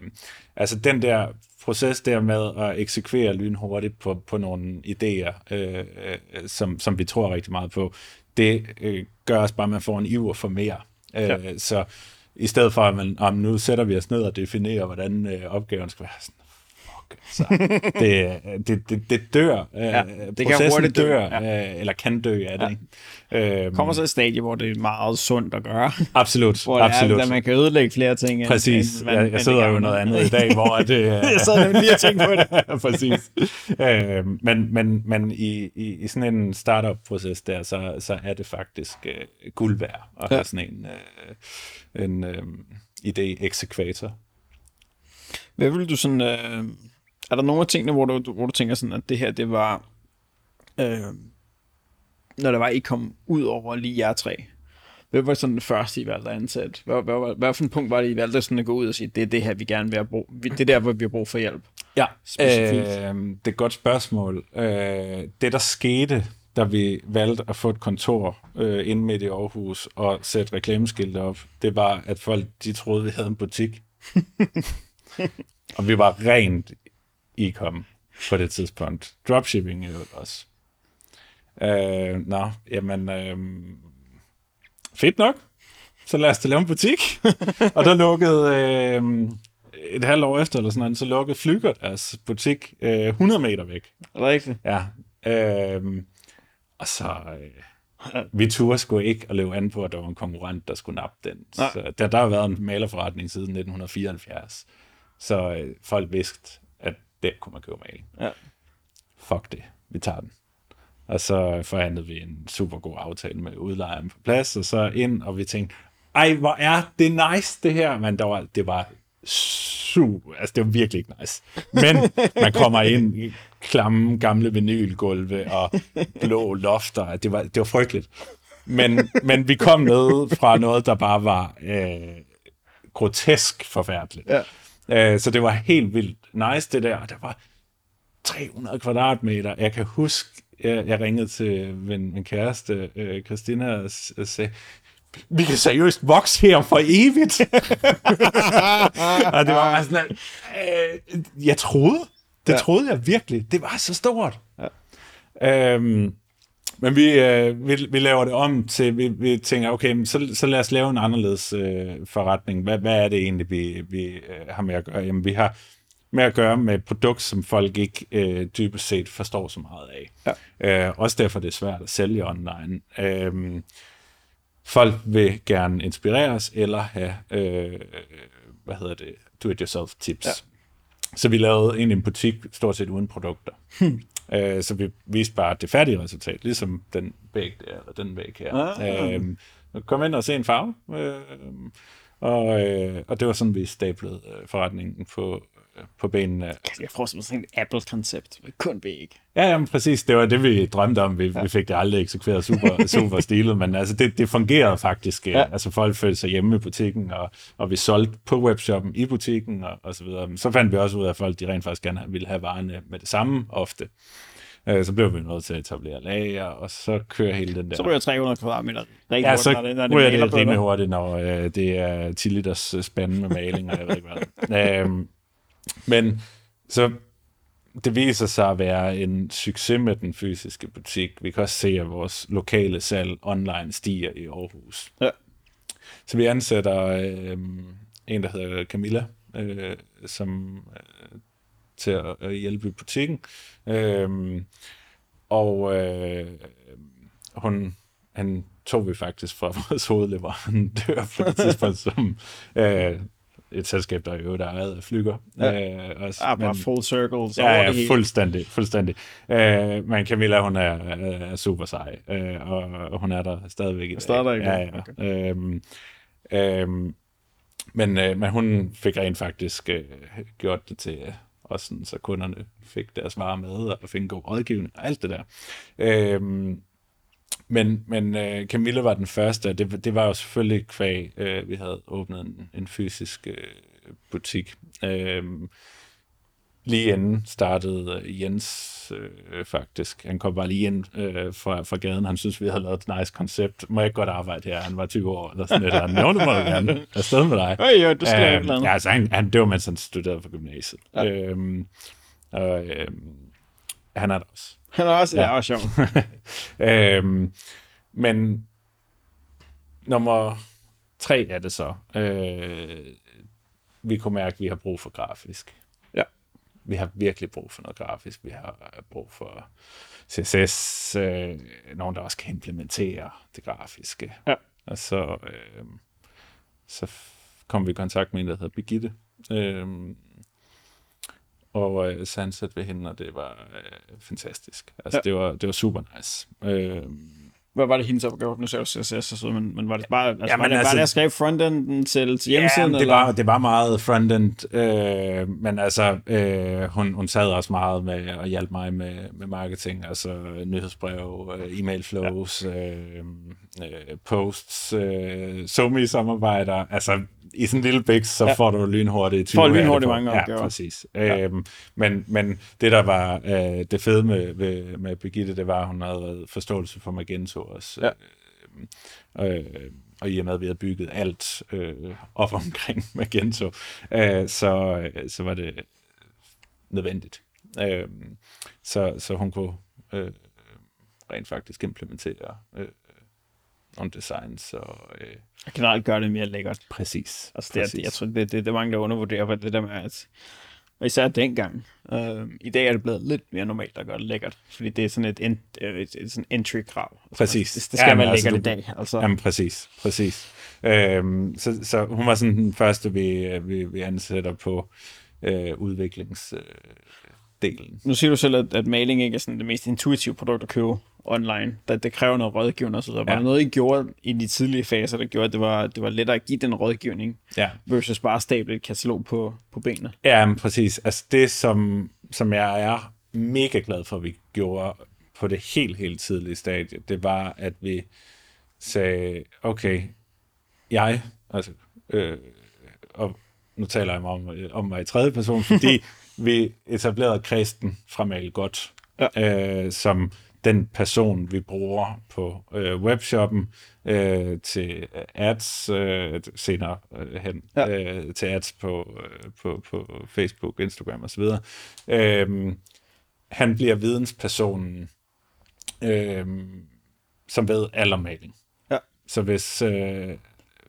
[SPEAKER 2] altså den der proces der med at eksekvere lynhurtigt på, på nogle idéer, øh, øh, som, som vi tror rigtig meget på, det øh, gør os bare, at man får en iver for mere. Øh, ja. Så i stedet for, at man, om nu sætter vi os ned og definerer, hvordan øh, opgaven skal være, sådan, så det, det, det, det dør. Ja, det kan hurtigt dør, ja. eller kan dø af det.
[SPEAKER 1] Ja. Øhm, kommer så et stadie, hvor det er meget sundt at gøre.
[SPEAKER 2] Absolut,
[SPEAKER 1] hvor
[SPEAKER 2] absolut.
[SPEAKER 1] Er, man kan ødelægge flere ting.
[SPEAKER 2] Præcis, end, man, jeg, jeg sidder jo noget andet i dag, hvor det...
[SPEAKER 1] jeg sidder lige og tænker på
[SPEAKER 2] det. Præcis. Øhm, men men, men i, i, i sådan en startup-proces der, så, så er det faktisk uh, guld værd at ja. have sådan en, uh, en uh, idé-eksekvator.
[SPEAKER 1] Hvad vil du sådan... Uh er der nogle af tingene, hvor du, hvor du tænker sådan, at det her, det var, øh, når det var, I kom ud over lige jer tre? Hvad var sådan det første, I valgte at ansætte? Hvad, hvad, hvad, hvad for en punkt var det, I valgte sådan at gå ud og sige, det er det her, vi gerne vil have brug Det er der, hvor vi har brug for hjælp?
[SPEAKER 2] Ja, specifikt. Øh, det er et godt spørgsmål. Øh, det, der skete, da vi valgte at få et kontor øh, inde midt i Aarhus og sætte reklameskilte op, det var, at folk de troede, vi havde en butik. og vi var rent e-com på det tidspunkt. Dropshipping er jo også. Øh, nå, jamen, øh, fedt nok. Så lad os da lave en butik. og der lukkede øh, et halvt år efter, eller sådan noget, så lukkede Flyger deres butik øh, 100 meter væk.
[SPEAKER 1] Rigtigt?
[SPEAKER 2] Ja. Øh, og så... Øh, vi turde sgu ikke at leve an på, at der var en konkurrent, der skulle nappe den. Så der, der har været en malerforretning siden 1974. Så øh, folk vidste, der kunne man købe maling. Ja. Fuck det, vi tager den. Og så forhandlede vi en super god aftale med udlejeren på plads, og så ind, og vi tænkte, ej, hvor er det nice, det her. Men der var, det var super, altså det var virkelig ikke nice. Men man kommer ind i klamme gamle vinylgulve og blå lofter, det var, det var frygteligt. Men, men vi kom ned fra noget, der bare var øh, grotesk forfærdeligt. Ja. Øh, så det var helt vildt nice, det der. Der var 300 kvadratmeter. Jeg kan huske, jeg, jeg ringede til min, min kæreste, øh, Christina, og, og sagde, vi kan seriøst vokse her for evigt. og det var sådan, øh, jeg troede, det ja. troede jeg virkelig. Det var så stort. Ja. Øhm, men vi, øh, vi, vi laver det om til, vi, vi tænker, okay, så, så lad os lave en anderledes øh, forretning. Hvad, hvad er det egentlig, vi, vi øh, har med at gøre? Jamen, vi har med at gøre med et produkt, som folk ikke øh, dybest set forstår så meget af. Ja. Øh, også derfor det er svært at sælge online. Øh, folk vil gerne inspireres eller have, øh, hvad hedder det, do-it-yourself tips. Ja. Så vi lavede egentlig en butik stort set uden produkter. Hmm. Øh, så vi viste bare det færdige resultat, ligesom den væg der, eller den væg her. Ah. Øh, kom ind og se en farve, øh, og, øh, og det var sådan, vi stablede øh, forretningen på, på benene.
[SPEAKER 1] Jeg får som sådan et Apple-koncept, kun væg.
[SPEAKER 2] Ja, jamen, præcis. Det var det, vi drømte om. Vi, ja. vi fik det aldrig eksekveret super, super stilet, men altså, det, det fungerede faktisk. Ja. Altså, folk følte sig hjemme i butikken, og, og vi solgte på webshoppen i butikken, og, og så videre. Så fandt vi også ud af, at folk de rent faktisk gerne ville have varerne med det samme ofte. Øh, så blev vi nødt til at etablere lager, og så kører hele den der...
[SPEAKER 1] Så ryger 300 kvadratmeter
[SPEAKER 2] rigtig ja, så hurtigt, når det, når det, det rimelig hurtigt, når øh, det er 10 liters spande med maling, og jeg ved ikke hvad. øhm, men så det viser sig at være en succes med den fysiske butik. Vi kan også se, at vores lokale salg online stiger i Aarhus. Ja. Så vi ansætter øh, en, der hedder Camilla, øh, som øh, til at, at hjælpe i butikken. Øh, og øh, hun, han tog vi faktisk fra vores hovedleverandør på et tidspunkt, som øh, et selskab, der jo der er ejet af flyger.
[SPEAKER 1] Ja. Øh, også, ah, bare men, full circle.
[SPEAKER 2] Så ja, ja, fuldstændig. fuldstændig. Øh, men Camilla, hun er, er super sej, øh, og hun er der stadigvæk i dag.
[SPEAKER 1] Stadigvæk,
[SPEAKER 2] ja. ja. Okay. Øhm, øhm, men, øh, men hun fik rent faktisk øh, gjort det til også sådan, så kunderne fik deres varer med, og fik en god rådgivning, og alt det der. Øhm, men, men uh, Camilla var den første, og det, det var jo selvfølgelig kvæg, uh, vi havde åbnet en, en fysisk uh, butik. Uh, lige inden startede Jens uh, faktisk. Han kom bare lige ind uh, fra, fra gaden. Han synes, vi havde lavet et nice koncept. Må jeg godt arbejde her? Han var 20 år eller sådan noget. Han nævnte mig gerne. Afsted med dig.
[SPEAKER 1] Hey, jo, det skal uh,
[SPEAKER 2] Ja, altså, han, han, det var, mens han studerede på gymnasiet. Ja. Uh, og uh, han er der også.
[SPEAKER 1] Han er også, ja. det er også sjovt.
[SPEAKER 2] øhm, men nummer tre er det så. Øh, vi kunne mærke, at vi har brug for grafisk.
[SPEAKER 1] Ja.
[SPEAKER 2] Vi har virkelig brug for noget grafisk. Vi har brug for CSS, øh, nogen, der også kan implementere det grafiske.
[SPEAKER 1] Ja.
[SPEAKER 2] Og så, øh, så kom vi i kontakt med en, der hedder Birgitte, øh, og øh, så ansat ved hende, og det var øh, fantastisk. Altså, ja. det, var, det var super nice. Øh,
[SPEAKER 1] hvad var det hendes opgave? Nu sagde du CSS og sådan, men, men var det bare, altså, ja, var det, altså, bare det at skrive frontenden til, til hjemmesiden?
[SPEAKER 2] Ja, det, var, det var meget frontend, øh, men altså, øh, hun, hun sad også meget med og hjalp mig med, med marketing, altså nyhedsbrev, øh, e-mail flows, ja. øh, øh, posts, øh, SoMe-samarbejder, altså i sådan en lille bæks, så ja. får du lynhurtigt
[SPEAKER 1] 20 Får lynhurtigt mange
[SPEAKER 2] opgaver. Ja, præcis. Ja. Øhm, men, men det, der var øh, det fede med, med, med Birgitte, det var, at hun havde forståelse for Magento også. Ja. Øh, øh, og i og med, at vi havde bygget alt øh, op omkring Magento, øh, så, øh, så var det nødvendigt. Øh, så, så hun kunne øh, rent faktisk implementere øh, nogle designs. Og, øh,
[SPEAKER 1] og generelt gøre det mere lækkert.
[SPEAKER 2] Præcis.
[SPEAKER 1] Altså, det,
[SPEAKER 2] præcis.
[SPEAKER 1] Er, jeg tror, det, det, det er mange, der undervurderer på det der med, at og især dengang. Uh, I dag er det blevet lidt mere normalt at gøre det lækkert, fordi det er sådan et, et, et, et sådan entry-krav.
[SPEAKER 2] Altså, præcis.
[SPEAKER 1] Det, det skal jamen, være lækkert altså, i dag. Altså.
[SPEAKER 2] Jamen, præcis. præcis. Øhm, så, så hun var sådan den første, vi, vi, vi ansætter på øh, udviklings... Øh, delen.
[SPEAKER 1] Nu siger du selv, at, at maling ikke er sådan det mest intuitive produkt at købe online. Det, det kræver noget rådgivning og så videre. Var
[SPEAKER 2] Ja.
[SPEAKER 1] der noget, I gjorde i de tidlige faser, der gjorde, at det var, det var lettere at give den rådgivning,
[SPEAKER 2] Ja.
[SPEAKER 1] versus bare stable et katalog på, på benene?
[SPEAKER 2] Ja, men præcis. Altså det, som, som jeg er mega glad for, at vi gjorde på det helt, helt tidlige stadie, det var, at vi sagde, okay, jeg, altså, øh, og nu taler jeg mig om, om mig i tredje person, fordi vi etablerede Kristen fra Mal Godt, ja. øh, som den person, vi bruger på øh, webshoppen øh, til ads øh, senere øh, hen,
[SPEAKER 1] Ja.
[SPEAKER 2] øh, til ads på, øh, på, på Facebook, Instagram osv. Øh, han bliver videnspersonen, øh, som ved allermaling.
[SPEAKER 1] Ja.
[SPEAKER 2] Så hvis, øh,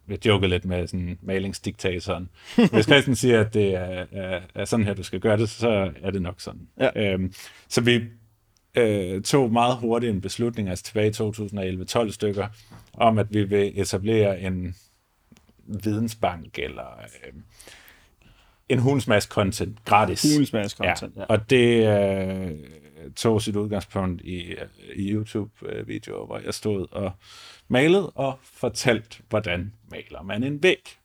[SPEAKER 2] vi jokede lidt med sådan malingsdiktatoren, hvis Christian siger, at det er, er, er sådan her, du skal gøre det, så er det nok sådan.
[SPEAKER 1] Ja.
[SPEAKER 2] Øhm, så vi øh, tog meget hurtigt en beslutning, altså tilbage i 2011-12 stykker, om at vi vil etablere en vidensbank eller øh, en hulens masse content gratis.
[SPEAKER 1] Hulens masse content, ja.
[SPEAKER 2] Og det øh, tog sit udgangspunkt i, øh, i YouTube-videoer, hvor jeg stod og malede og fortalt, hvordan maler man en væg.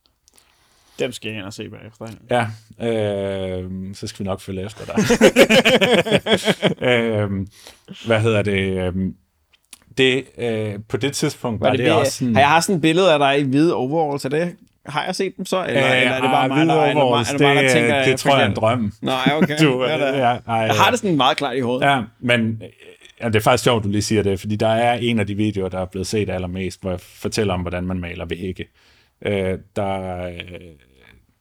[SPEAKER 1] Dem skal jeg ind og se bagefter.
[SPEAKER 2] Ja, øh, så skal vi nok følge efter dig. øh, hvad hedder det? Øh, det øh, på det tidspunkt var,
[SPEAKER 1] Var
[SPEAKER 2] det,
[SPEAKER 1] det,
[SPEAKER 2] også sådan...
[SPEAKER 1] Har jeg haft sådan et billede af dig i hvide overalls? Er det, har jeg set dem så? Eller,
[SPEAKER 2] Øh,
[SPEAKER 1] eller er det bare mig, der, eller, mig, det mig, der
[SPEAKER 2] det,
[SPEAKER 1] tænker...
[SPEAKER 2] det, det tror jeg er en drøm.
[SPEAKER 1] Nej, okay.
[SPEAKER 2] Du,
[SPEAKER 1] ja,
[SPEAKER 2] ja, ej,
[SPEAKER 1] jeg har det sådan meget klart i hovedet.
[SPEAKER 2] Ja, men ja, det er faktisk sjovt, du lige siger det, fordi der er en af de videoer, der er blevet set allermest, hvor jeg fortæller om, hvordan man maler vægge. Øh, der, øh,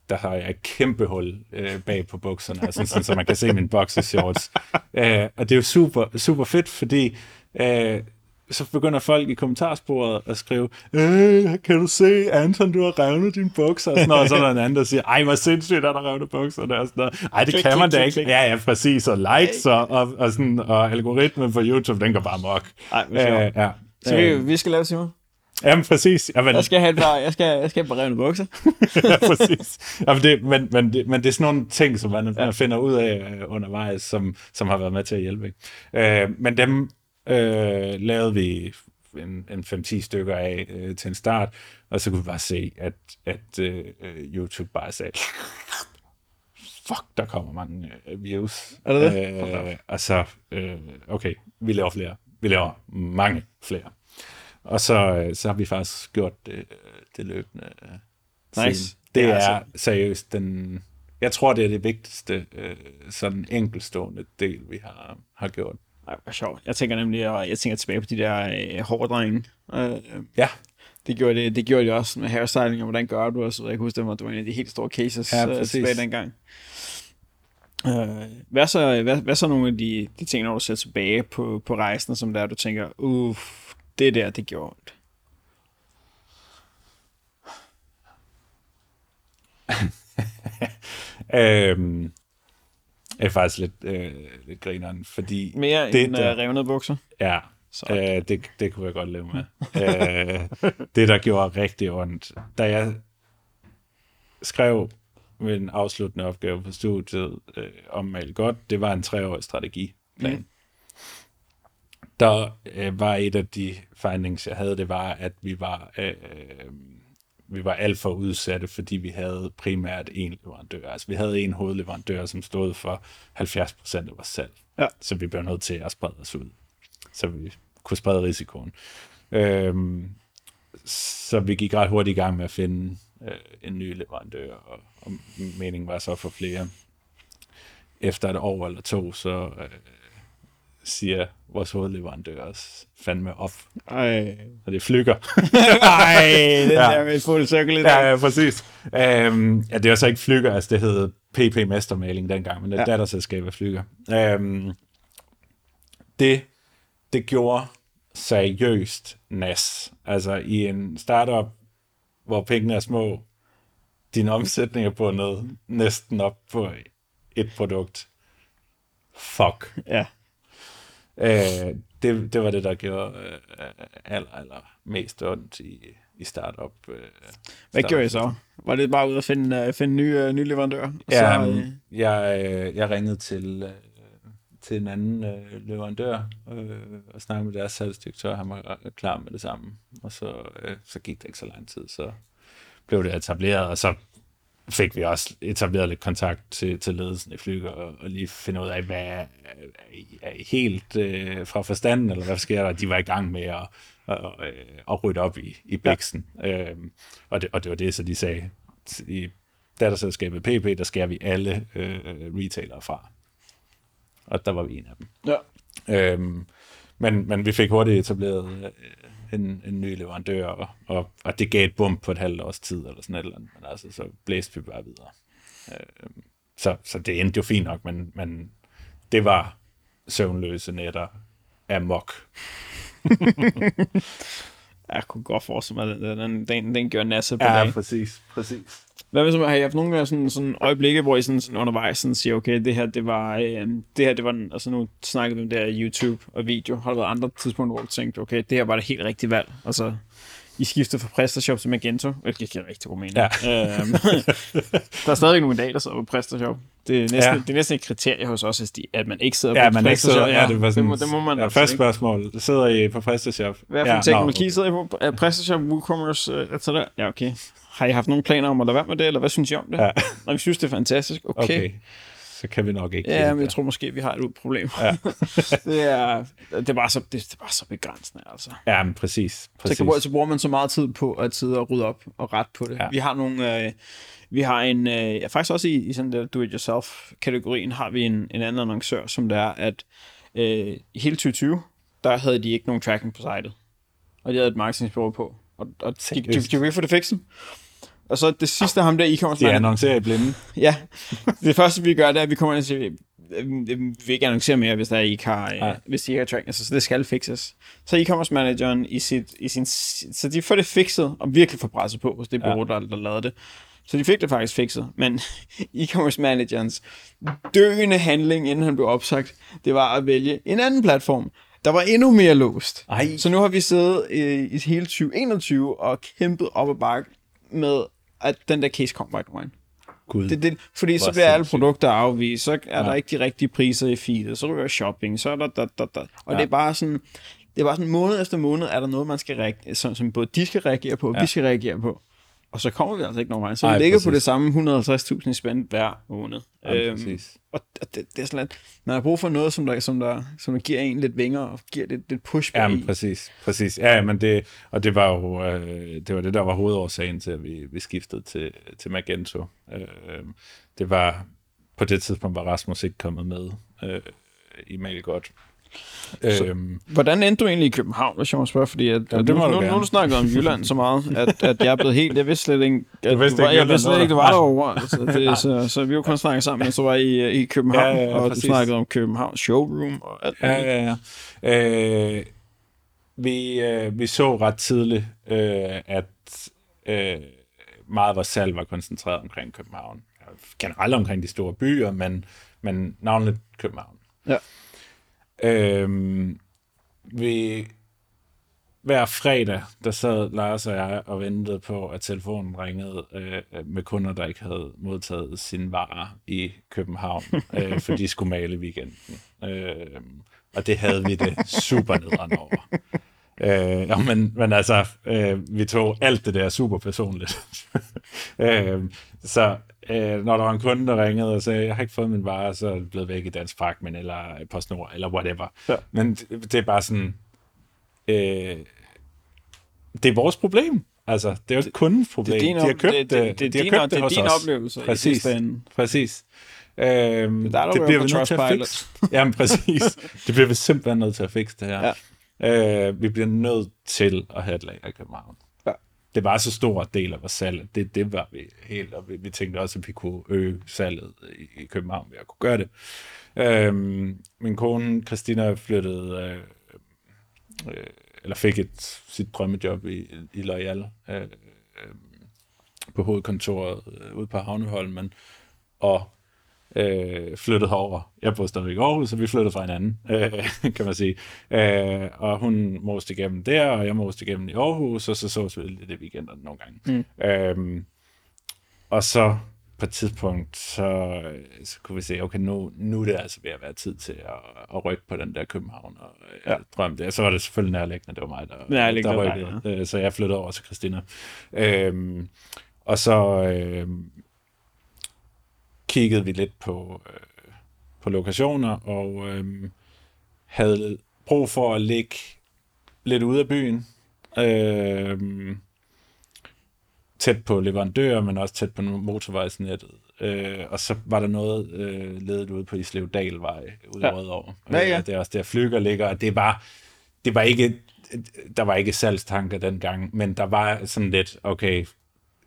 [SPEAKER 2] der har jeg et kæmpe hul øh, bag på bukserne, altså, sådan, så man kan se min boxershorts. øh, og det er jo super, super fedt, fordi øh, så begynder folk i kommentarsporet at skrive, øh, kan du se, Anton, du har revnet dine bukser, og, sådan noget, og så er der en anden, der siger, ej, hvor sindssygt, at der revnet bukserne, og sådan noget. Ej, det
[SPEAKER 1] Klik,
[SPEAKER 2] kan man
[SPEAKER 1] klik,
[SPEAKER 2] da ikke.
[SPEAKER 1] klik.
[SPEAKER 2] Ja, ja, præcis, og likes og, og, og, sådan, og algoritmen på YouTube, den går bare mok.
[SPEAKER 1] Ej.
[SPEAKER 2] Øh, ja.
[SPEAKER 1] Så vi,
[SPEAKER 2] Øh,
[SPEAKER 1] vi skal lave Simon.
[SPEAKER 2] Jamen, præcis. Jamen,
[SPEAKER 1] Jeg skal have et par, jeg skal, jeg skal have revne bukser.
[SPEAKER 2] ja, præcis. Jamen, det, men, men, det, men det er sådan nogle ting, som man, ja. man finder ud af øh, undervejs, som, som har været med til at hjælpe. Ikke? Øh, men dem øh, lavede vi en, en 5-10 stykker af øh, til en start, og så kunne vi bare se, at, at øh, YouTube bare sagde, fuck, der kommer mange øh, views.
[SPEAKER 1] Er det det?
[SPEAKER 2] Øh, og så, øh, okay, vi laver flere. Vi laver mange flere. Og så, øh, så har vi faktisk gjort det, øh, det løbende. øh,
[SPEAKER 1] Nice.
[SPEAKER 2] siden. Det
[SPEAKER 1] Ja,
[SPEAKER 2] er
[SPEAKER 1] altså-
[SPEAKER 2] seriøst den... Jeg tror, det er det vigtigste øh, sådan enkelstående del, vi har, har gjort.
[SPEAKER 1] Ej, hvor sjovt. Jeg tænker nemlig, og jeg tænker tilbage på de der øh, hårdrenge. Øh,
[SPEAKER 2] Ja,
[SPEAKER 1] det, gjorde det, det gjorde de også med hairstyling, og hvordan gør du, og så jeg kan huske, det var, det var en af de helt store cases
[SPEAKER 2] Ja,
[SPEAKER 1] øh, tilbage dengang. Øh, hvad, så, hvad, hvad så nogle af de, de ting, når du ser tilbage på, på rejsen, som der du tænker, uff, det der, det gjorde ondt.
[SPEAKER 2] øhm, er faktisk lidt, øh, lidt grineren, fordi
[SPEAKER 1] Mere
[SPEAKER 2] det,
[SPEAKER 1] end
[SPEAKER 2] der-
[SPEAKER 1] revnede bukser.
[SPEAKER 2] Ja,
[SPEAKER 1] Så.
[SPEAKER 2] øh, det, det kunne jeg godt leve med. øh, det, der gjorde rigtig ondt, da jeg skrev min afsluttende opgave på studiet øh, om Mal Godt, det var en treårig strategiplan. Mm. Der øh, var et af de findings, jeg havde, det var, at vi var, øh, vi var alt for udsatte, fordi vi havde primært en leverandør. Altså vi havde en hovedleverandør, som stod for 70 procent af vores salg.
[SPEAKER 1] Ja.
[SPEAKER 2] Så vi blev nødt til at sprede os ud, så vi kunne sprede risikoen. Øhm, så vi gik ret hurtigt i gang med at finde øh, en ny leverandør, og, og meningen var så at få flere. Efter et år eller to, så øh, siger vores hovedleverandør os fandme op,
[SPEAKER 1] Ej,
[SPEAKER 2] og det flykker.
[SPEAKER 1] Ej den
[SPEAKER 2] Ja.
[SPEAKER 1] der med fuld cirkel i
[SPEAKER 2] ja, ja, præcis. Øhm, ja, det var så ikke Flyger, altså det hed PP Mestermaling dengang, men det er
[SPEAKER 1] Ja.
[SPEAKER 2] datterselskab af Flyger. Øhm, det, det gjorde seriøst nas. Altså i en startup, hvor pengene er små, din omsætning er bundet næsten op på et produkt. Fuck.
[SPEAKER 1] Ja.
[SPEAKER 2] Øh, det, det var det, der gjorde øh, aller, aller mest ondt i, i startup. Øh,
[SPEAKER 1] Hvad gjorde I så? Var det bare ud at finde, uh, finde nye, uh, nye leverandør? Og
[SPEAKER 2] Ja,
[SPEAKER 1] så,
[SPEAKER 2] øh,
[SPEAKER 1] øh,
[SPEAKER 2] jeg, øh, jeg ringede til, øh, til en anden øh, leverandør øh, og snakkede med deres salgsdirektør, han var klar med det samme. Og så, øh, så gik det ikke så lang tid, så blev det etableret, og så fik vi også etableret lidt kontakt til, til ledelsen i Flyger, og, og lige finde ud af, hvad er, er I helt øh, fra forstanden, eller hvad sker der? De var i gang med at, at, at, at rydde op i, i bæksen. Ja. Øhm, og, det, og det var det, så de sagde, i datterselskabet PP, der skærer vi alle øh, retailere fra. Og der var vi en af dem.
[SPEAKER 1] Ja.
[SPEAKER 2] Øhm, men, men vi fik hurtigt etableret øh, en, en ny leverandør, og, og, og det gav et bump på et halvt års tid, eller sådan et eller andet, men altså, så blæste vi bare videre. Øh, så, så det endte jo fint nok, men, men det var søvnløse nætter af mok.
[SPEAKER 1] jeg kunne godt forestille mig, at den, den, den, den gør nasse på
[SPEAKER 2] Ja,
[SPEAKER 1] dag.
[SPEAKER 2] præcis, præcis.
[SPEAKER 1] Hvad hvis man har I haft nogle sådan, sådan øjeblikke, hvor I sådan, sådan undervejs sådan siger, okay, det her, det var, øh, det her, det var, den- altså nu snakkede vi om det her YouTube og video, har der været andre tidspunkter, hvor du tænkte, okay, det her var det helt rigtige valg, altså I skiftede fra PrestaShop til Magento, hvilket giver rigtig god mening.
[SPEAKER 2] Ja.
[SPEAKER 1] Øhm, der er stadig nogen i dag, der sidder på PrestaShop. Det er næsten,
[SPEAKER 2] Ja.
[SPEAKER 1] det er næsten et kriterie hos os, at man ikke sidder
[SPEAKER 2] Ja,
[SPEAKER 1] på
[SPEAKER 2] man ikke sidder, ja, det var sådan,
[SPEAKER 1] det, må, det må man
[SPEAKER 2] ja,
[SPEAKER 1] altså
[SPEAKER 2] første
[SPEAKER 1] ikke.
[SPEAKER 2] spørgsmål, sidder I på PrestaShop?
[SPEAKER 1] Hvad for ja, teknologi
[SPEAKER 2] nå,
[SPEAKER 1] sidder I på? Er PrestaShop, WooCommerce, øh, etc.? Ja, okay. Har I haft nogle planer om at lade være med det, eller hvad synes I om det?
[SPEAKER 2] Ja.
[SPEAKER 1] Når vi synes, det er fantastisk, okay.
[SPEAKER 2] Okay. Så kan vi nok ikke
[SPEAKER 1] Ja, men jeg tror måske, vi har et problem.
[SPEAKER 2] Ja.
[SPEAKER 1] det, er, det, er bare så, det, det er bare så begrænsende, altså.
[SPEAKER 2] Ja, men præcis.
[SPEAKER 1] Så,
[SPEAKER 2] præcis.
[SPEAKER 1] kan, så bruger man så meget tid på at sidde og rydde op og ret på det.
[SPEAKER 2] Ja.
[SPEAKER 1] Vi har nogle... Øh, vi har en... Øh, ja, faktisk også i, i sådan der do-it-yourself-kategorien har vi en, en anden annoncør, som det er, at øh, i hele 2020, der havde de ikke nogen tracking på sitet. Og de havde et marketingsbureau på. Og, og de, de, de,
[SPEAKER 2] Seriøst?
[SPEAKER 1] de ville ikke få det fikset. Og så det sidste ham der e-commerce
[SPEAKER 2] De annoncerer i blinde.
[SPEAKER 1] Ja, det første vi gør, det er, at vi kommer ind og siger, "Øh, vi vil ikke annoncere mere, hvis der I ikke har,
[SPEAKER 2] Nej.
[SPEAKER 1] øh, hvis de ikke har tracking, altså, så det skal fixes. Så e-commerce manageren i, sit, i sin, så de får det fikset, og virkelig får presset på, hvis det
[SPEAKER 2] Ja.
[SPEAKER 1] bureau, der, der lavede det. Så de fik det faktisk fikset, men e-commerce managerens døende handling, inden han blev opsagt, det var at vælge en anden platform, der var endnu mere låst.
[SPEAKER 2] Ej.
[SPEAKER 1] Så nu har vi siddet øh, i hele 2021 og kæmpet op ad bakke med, at den der case kom right away.
[SPEAKER 2] Gud.
[SPEAKER 1] Det, det, fordi så bliver alle produkter afvist, så er ja. der ikke de rigtige priser i feedet, så ryger shopping, så er der da, da, da. Og ja. Det er bare sådan, det er bare sådan måned efter måned, er der noget, man skal reagere, som, som både de skal reagere på, og. Ja. vi skal reagere på. Og så kommer vi altså ikke nogen vej. Så
[SPEAKER 2] Nej,
[SPEAKER 1] vi ligger på
[SPEAKER 2] præcis.
[SPEAKER 1] det samme 150.000 i spændt hver måned.
[SPEAKER 2] Ja, præcis.
[SPEAKER 1] og det, det, er sådan lidt, man har brug for noget, som der, som der, som der giver en lidt vinger, og giver lidt, lidt push
[SPEAKER 2] Ja,
[SPEAKER 1] bag
[SPEAKER 2] men præcis. præcis. Ja, men det, og det var jo øh, det, var det, der var hovedårsagen til, at vi, vi skiftede til, til Magento. Øh, det var, på det tidspunkt var Rasmus ikke kommet med øh, i Mailgot. Øhm,
[SPEAKER 1] Hvordan endte du egentlig i København, hvis jeg må spørge? Fordi at,
[SPEAKER 2] Ja, det
[SPEAKER 1] nu,
[SPEAKER 2] må du
[SPEAKER 1] nu, nu du snakket om Jylland så meget, at, at jeg er blevet helt... Jeg vidste slet ikke, at
[SPEAKER 2] Du vidste
[SPEAKER 1] du var,
[SPEAKER 2] ikke,
[SPEAKER 1] jeg vidste slet
[SPEAKER 2] var
[SPEAKER 1] ikke, du var derovre. Altså, det, så, så vi jo kun snakket sammen, du var i, i København,
[SPEAKER 2] Ja, ja, ja,
[SPEAKER 1] og du
[SPEAKER 2] præcis.
[SPEAKER 1] snakkede om København Showroom og alt
[SPEAKER 2] Ja, ja, ja. Øh, vi, øh, vi så ret tidligt, øh, at øh, meget af vores salg var koncentreret omkring København. Generelt omkring de store byer, men, men navnligt København.
[SPEAKER 1] Ja.
[SPEAKER 2] Øh, vi, hver fredag, der sad Lars og jeg og ventede på, at telefonen ringede øh, med kunder, der ikke havde modtaget sine varer i København, øh, for de skulle male weekenden. Øh, og det havde vi det super nederen over. Øh, ja, men, men altså, øh, vi tog alt det der super personligt. øh, så øh, når der var en kunde, der ringede og sagde, jeg har ikke fået min vare, så er det blevet væk i Dansk Fragtmænd, eller PostNord, eller whatever.
[SPEAKER 1] Ja.
[SPEAKER 2] Men det, det er bare sådan, øh, det er vores problem. Altså, det er jo ikke kundens problem.
[SPEAKER 1] Det er din,
[SPEAKER 2] de har købt
[SPEAKER 1] det, det, det,
[SPEAKER 2] de har
[SPEAKER 1] din,
[SPEAKER 2] købt
[SPEAKER 1] det er
[SPEAKER 2] hos
[SPEAKER 1] din
[SPEAKER 2] os.
[SPEAKER 1] oplevelse
[SPEAKER 2] Præcis. Præcis. Øhm,
[SPEAKER 1] der, der
[SPEAKER 2] det bliver vi nødt til at fikse. Jamen, præcis. Det bliver vi simpelthen nødt til at fikse, det her. Ja. Øh, vi bliver nødt til at have et lager i København. Det var så stor en del af vores salg. Det, det var vi helt, og vi, vi tænkte også, at vi kunne øge salget i, i København ved at kunne gøre det. Øhm, min kone, Christina, flyttede, øh, øh, eller fik et, sit drømmejob i, i Loyal, øh, øh, på hovedkontoret øh, ude på Havneholmen, og øh, flyttede herover. Jeg boede stadigvæk i Aarhus, så vi flyttede fra hinanden, øh, kan man sige. Øh, og hun moste igennem der, og jeg moste igennem i Aarhus, og så så vi lidt i weekenderne nogle gange. Mm. Øh, og så på et tidspunkt, så, så kunne vi se, okay, nu, nu er det altså ved at være tid til at, at rykke på den der København og ja.
[SPEAKER 1] Ja.
[SPEAKER 2] drøm det. Så var det selvfølgelig nærliggende, det var mig, der,
[SPEAKER 1] Nærliggende,
[SPEAKER 2] der rykkede. Ja. Så jeg flyttede over til Christina. Øhm, og så øhm, kiggede vi lidt på, øh, på lokationer, og øhm, havde brug for at ligge lidt ude af byen. Øhm, tæt på leverandører, men også tæt på motorvejsnettet. Øh, og så var der noget øh, ledet ude på Islev Dalvej ude
[SPEAKER 1] Ja.
[SPEAKER 2] Rødovre.
[SPEAKER 1] Ja, ja.
[SPEAKER 2] Øh, det er også der flyger ligger, og det var, det var ikke, der var ikke salgstanker dengang, men der var sådan lidt, okay,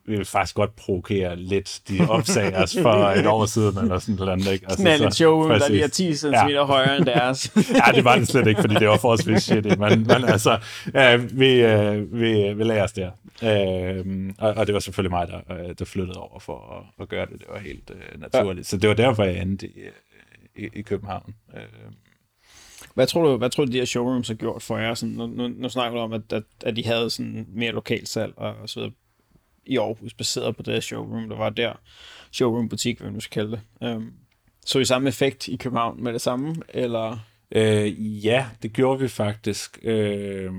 [SPEAKER 2] vil faktisk godt provokere lidt. De opsagde os for et år siden, eller sådan noget andet. Ikke? Altså,
[SPEAKER 1] er lidt showroom, der lige er 10 cm
[SPEAKER 2] Ja.
[SPEAKER 1] højere end deres.
[SPEAKER 2] ja, det var det slet ikke, fordi det var forholdsvis shitty, men, men altså, ja, vi, øh, vi, vi lagde os der. Øh, og, og det var selvfølgelig mig, der, øh, der flyttede over for at, at gøre det. Det var helt øh, naturligt. Ja. Så det var derfor, jeg endte i, øh, i, i København. Øh,
[SPEAKER 1] Hvad tror du, hvad tror du, de her showrooms har gjort for jer? Sådan, nu, nu, nu snakker du om, at, at, at de havde sådan mere lokalt salg og, og så videre i Aarhus, baseret på det showroom, der var der. Showroom-butik, hvad man nu skal kalde det. Um, så I samme effekt i København med det samme, eller...
[SPEAKER 2] Øh, ja, det gjorde vi faktisk øh,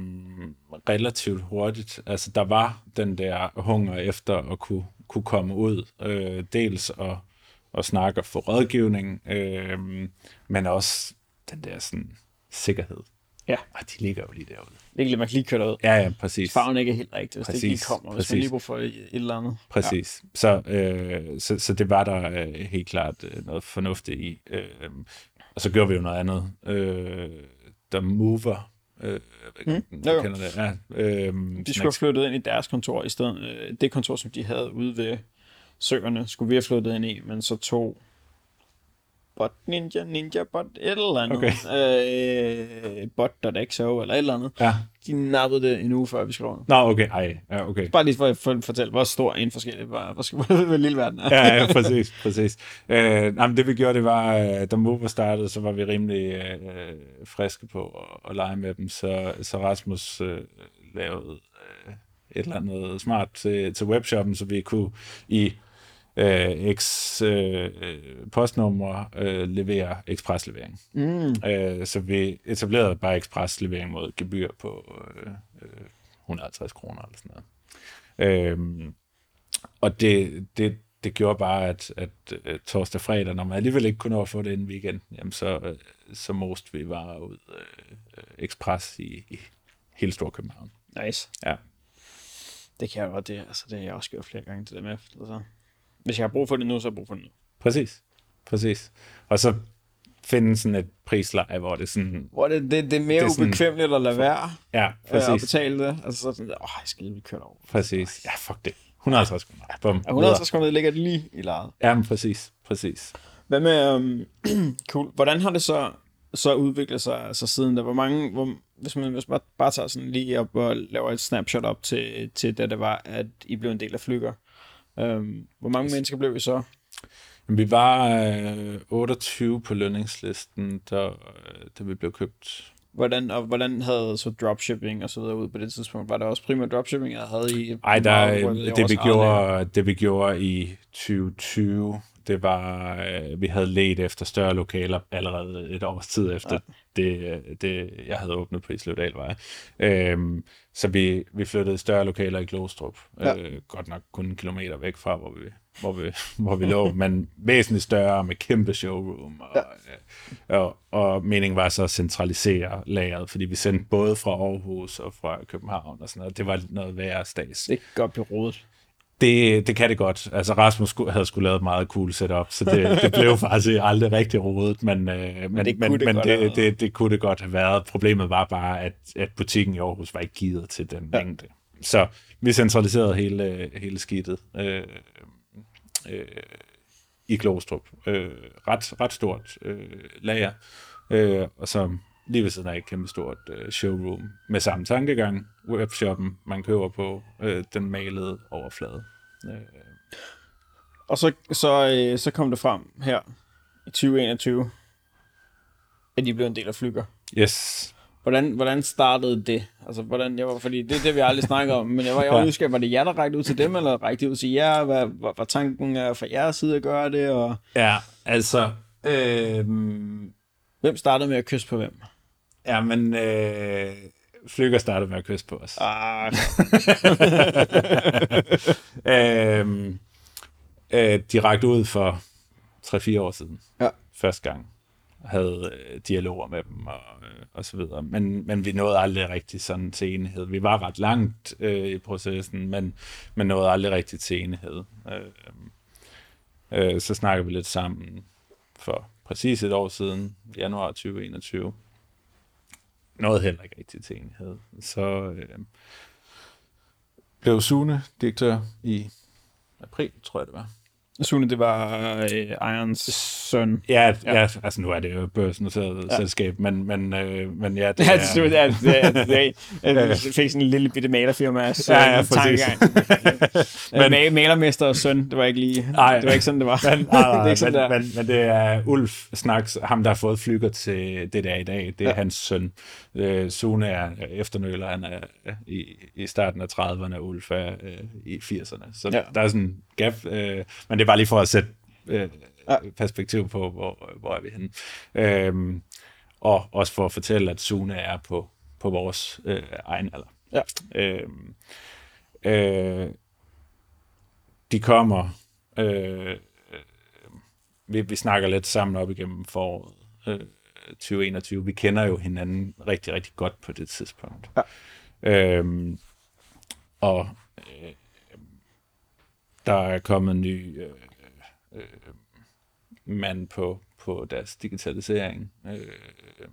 [SPEAKER 2] relativt hurtigt. Altså, der var den der hunger efter at kunne, kunne komme ud, øh, dels og, og snakke og få rådgivning, øh, men også den der sådan, sikkerhed.
[SPEAKER 1] Ja.
[SPEAKER 2] Og de ligger jo lige derude.
[SPEAKER 1] Det ikke, man kan lige køre derud.
[SPEAKER 2] Ja, ja, præcis.
[SPEAKER 1] Farven ikke er helt rigtig, hvis det ikke lige
[SPEAKER 2] Præcis,
[SPEAKER 1] kommer, hvis
[SPEAKER 2] præcis.
[SPEAKER 1] man lige bruger for et eller andet.
[SPEAKER 2] Præcis. Ja. Så, øh, så, så det var der øh, helt klart øh, noget fornuftigt i. Øh, og så gjorde vi jo noget andet. Øh, der Mover. Øh,
[SPEAKER 1] Mm, jo.
[SPEAKER 2] kender det. Ja, øh,
[SPEAKER 1] De skulle have flyttet ind i deres kontor i stedet. øh, Det kontor, som de havde ude ved søerne, skulle vi have flyttet ind i, men så tog Bot Ninja, Ninja Bot, et eller andet. Okay. Øh, Bot.xo eller et eller andet.
[SPEAKER 2] Ja.
[SPEAKER 1] De nappede det en uge før vi skrev.
[SPEAKER 2] Nå, okay. Ej, ja, okay.
[SPEAKER 1] Bare lige for at for- fortælle, hvor stor en forskellig var, hvor, hvor lille verden er.
[SPEAKER 2] ja, ja, præcis, præcis. Øh, nej, men det vi gjorde, det var, øh, da Mover startede, så var vi rimelig øh, friske på at, at lege med dem, så, så Rasmus øh, lavede øh, et eller andet smart til, til webshoppen, så vi kunne i øh, X øh, øh, postnummer øh, levere ekspreslevering.
[SPEAKER 1] Mm.
[SPEAKER 2] Øh, så vi etablerede bare ekspreslevering mod gebyr på øh, øh, 150 kroner eller sådan noget. Øhm, og det, det, det gjorde bare, at, at øh, torsdag og fredag, når man alligevel ikke kunne nå at få det inden weekenden, jamen så, øh, så moste vi bare ud øh, øh, ekspres i, i hele Storkøbenhavn.
[SPEAKER 1] Nice.
[SPEAKER 2] Ja.
[SPEAKER 1] Det kan jeg godt, det, altså, det har jeg også gjort flere gange, det der med. Altså, hvis jeg har brug for det nu, så har jeg brug for det nu.
[SPEAKER 2] Præcis. Præcis. Og så finde sådan et prisleje, hvor det sådan...
[SPEAKER 1] Hvor det, det, det er mere
[SPEAKER 2] Det er
[SPEAKER 1] det er
[SPEAKER 2] sådan-
[SPEAKER 1] ubekvemmeligt at lade være
[SPEAKER 2] Ja,
[SPEAKER 1] øh, at
[SPEAKER 2] præcis.
[SPEAKER 1] betale det. Altså så det sådan, åh, jeg skal lige kørt over.
[SPEAKER 2] Præcis. Ja, fuck det. 150 kroner. Bum.
[SPEAKER 1] Ja, 150 kroner, det ligger lige i lejet.
[SPEAKER 2] Ja, men præcis. Præcis.
[SPEAKER 1] Hvad med, um, cool. hvordan har det så, så udviklet sig altså siden der? Hvor mange, hvor, hvis man, hvis man bare tager sådan lige op og laver et snapshot op til, til da det var, at I blev en del af Flyger. Um, hvor mange mennesker blev I så?
[SPEAKER 2] Vi var øh, 28 på lønningslisten, da, øh, da vi blev købt.
[SPEAKER 1] Hvordan, og hvordan havde så dropshipping og så videre ud på det tidspunkt? Var det også primært dropshipping, jeg havde I?
[SPEAKER 2] Ej, der,
[SPEAKER 1] i
[SPEAKER 2] det, vi gjorde, det vi gjorde i 2020, det var, øh, vi havde let efter større lokaler allerede et års tid efter ja. det, øh, det, jeg havde åbnet på Islevdalvej. Øhm, så vi, vi flyttede større lokaler i Glostrup.
[SPEAKER 1] Ja.
[SPEAKER 2] Øh, godt nok kun en kilometer væk fra, hvor vi, hvor vi, hvor vi lå, men væsentligt større med kæmpe showroom. Og, ja. øh, og, og meningen var så at centralisere lageret, fordi vi sendte både fra Aarhus og fra København og sådan noget. Det var noget værre stads.
[SPEAKER 1] Det godt blive rodet.
[SPEAKER 2] Det, det kan det godt. Altså Rasmus havde skulle lavet et meget cool setup, så det, det blev faktisk aldrig rigtig rodet, men, øh, men,
[SPEAKER 1] det
[SPEAKER 2] men,
[SPEAKER 1] kunne det
[SPEAKER 2] men
[SPEAKER 1] godt have
[SPEAKER 2] det,
[SPEAKER 1] været.
[SPEAKER 2] det, det kunne det godt have været. Problemet var bare, at, at butikken i Aarhus var ikke givet til den
[SPEAKER 1] Ja.
[SPEAKER 2] ja. mængde. Så vi centraliserede hele, hele skidtet øh, øh, i Glostrup. Øh, ret, ret stort øh, lager, øh, og så lige ved siden af et kæmpe stort øh, showroom med samme tankegang. Webshoppen, man køber på øh, den malede overflade. Øh,
[SPEAKER 1] Og så, så, øh, så kom det frem her i 2021, at I blev en del af Flyger.
[SPEAKER 2] yes.
[SPEAKER 1] Hvordan, hvordan startede det? Altså, hvordan, jeg var, fordi det er det, vi aldrig snakker om, men jeg var, jeg var nysgerrig, var det jer, der rækte ud til dem, eller rækte de ud til jer? Hvad, hvad, hvad tanken er fra jeres side at gøre det, og
[SPEAKER 2] Ja, altså... Øhm,
[SPEAKER 1] hvem startede med at kysse på hvem?
[SPEAKER 2] Ja, men... Øh, Flykker startede med at kysse på os.
[SPEAKER 1] Ah,
[SPEAKER 2] øhm, øh, de rakte ud for 3-4 år siden.
[SPEAKER 1] Ja.
[SPEAKER 2] Første gang. Havde øh, dialoger med dem og, øh, og så videre. Men, men vi nåede aldrig rigtig sådan til enighed. Vi var ret langt øh, i processen, men, men nåede aldrig rigtig til enighed. Øh, øh, så snakker vi lidt sammen for præcis et år siden, januar 2021. Nåede heller ikke rigtig til enighed. Så øh, blev Sune direktør i april, tror jeg det var.
[SPEAKER 1] Sune, det var øh, Irons søn.
[SPEAKER 2] Ja,
[SPEAKER 1] Ja.
[SPEAKER 2] ja. ja altså nu er det jo et børsnoteret
[SPEAKER 1] Ja.
[SPEAKER 2] ja. selskab, men, men, øh, men ja, det
[SPEAKER 1] Ja,
[SPEAKER 2] er...
[SPEAKER 1] det, det, det, det, det, det, fik sådan en lille bitte malerfirma. Så
[SPEAKER 2] Ja, ja, præcis.
[SPEAKER 1] men, Ma- malermester og søn, det var ikke lige,
[SPEAKER 2] Nej.
[SPEAKER 1] det var ikke sådan, det var.
[SPEAKER 2] Men, nej,
[SPEAKER 1] det er ikke sådan,
[SPEAKER 2] men,
[SPEAKER 1] der.
[SPEAKER 2] men, men det er Ulf Snaks, ham der har fået flyger til det der i dag, det er
[SPEAKER 1] Ja.
[SPEAKER 2] ja. hans søn. Øh, Sune er efternøler, han er øh, i, i starten af 30'erne, og Ulf er øh, i 80'erne. Så
[SPEAKER 1] Ja.
[SPEAKER 2] ja. der er sådan en gap, øh, men det er bare lige for at sætte øh, perspektiv på, hvor, hvor er vi henne. Øhm, og også for at fortælle, at Sune er på, på vores øh, egen alder.
[SPEAKER 1] Ja.
[SPEAKER 2] Øhm, øh, de kommer, øh, øh, vi, vi snakker lidt sammen op igennem foråret øh, 2021. Vi kender jo hinanden rigtig, rigtig godt på det tidspunkt.
[SPEAKER 1] Ja.
[SPEAKER 2] Øhm, og der er kommet en ny øh, øh, mand på, på deres digitalisering. Øh,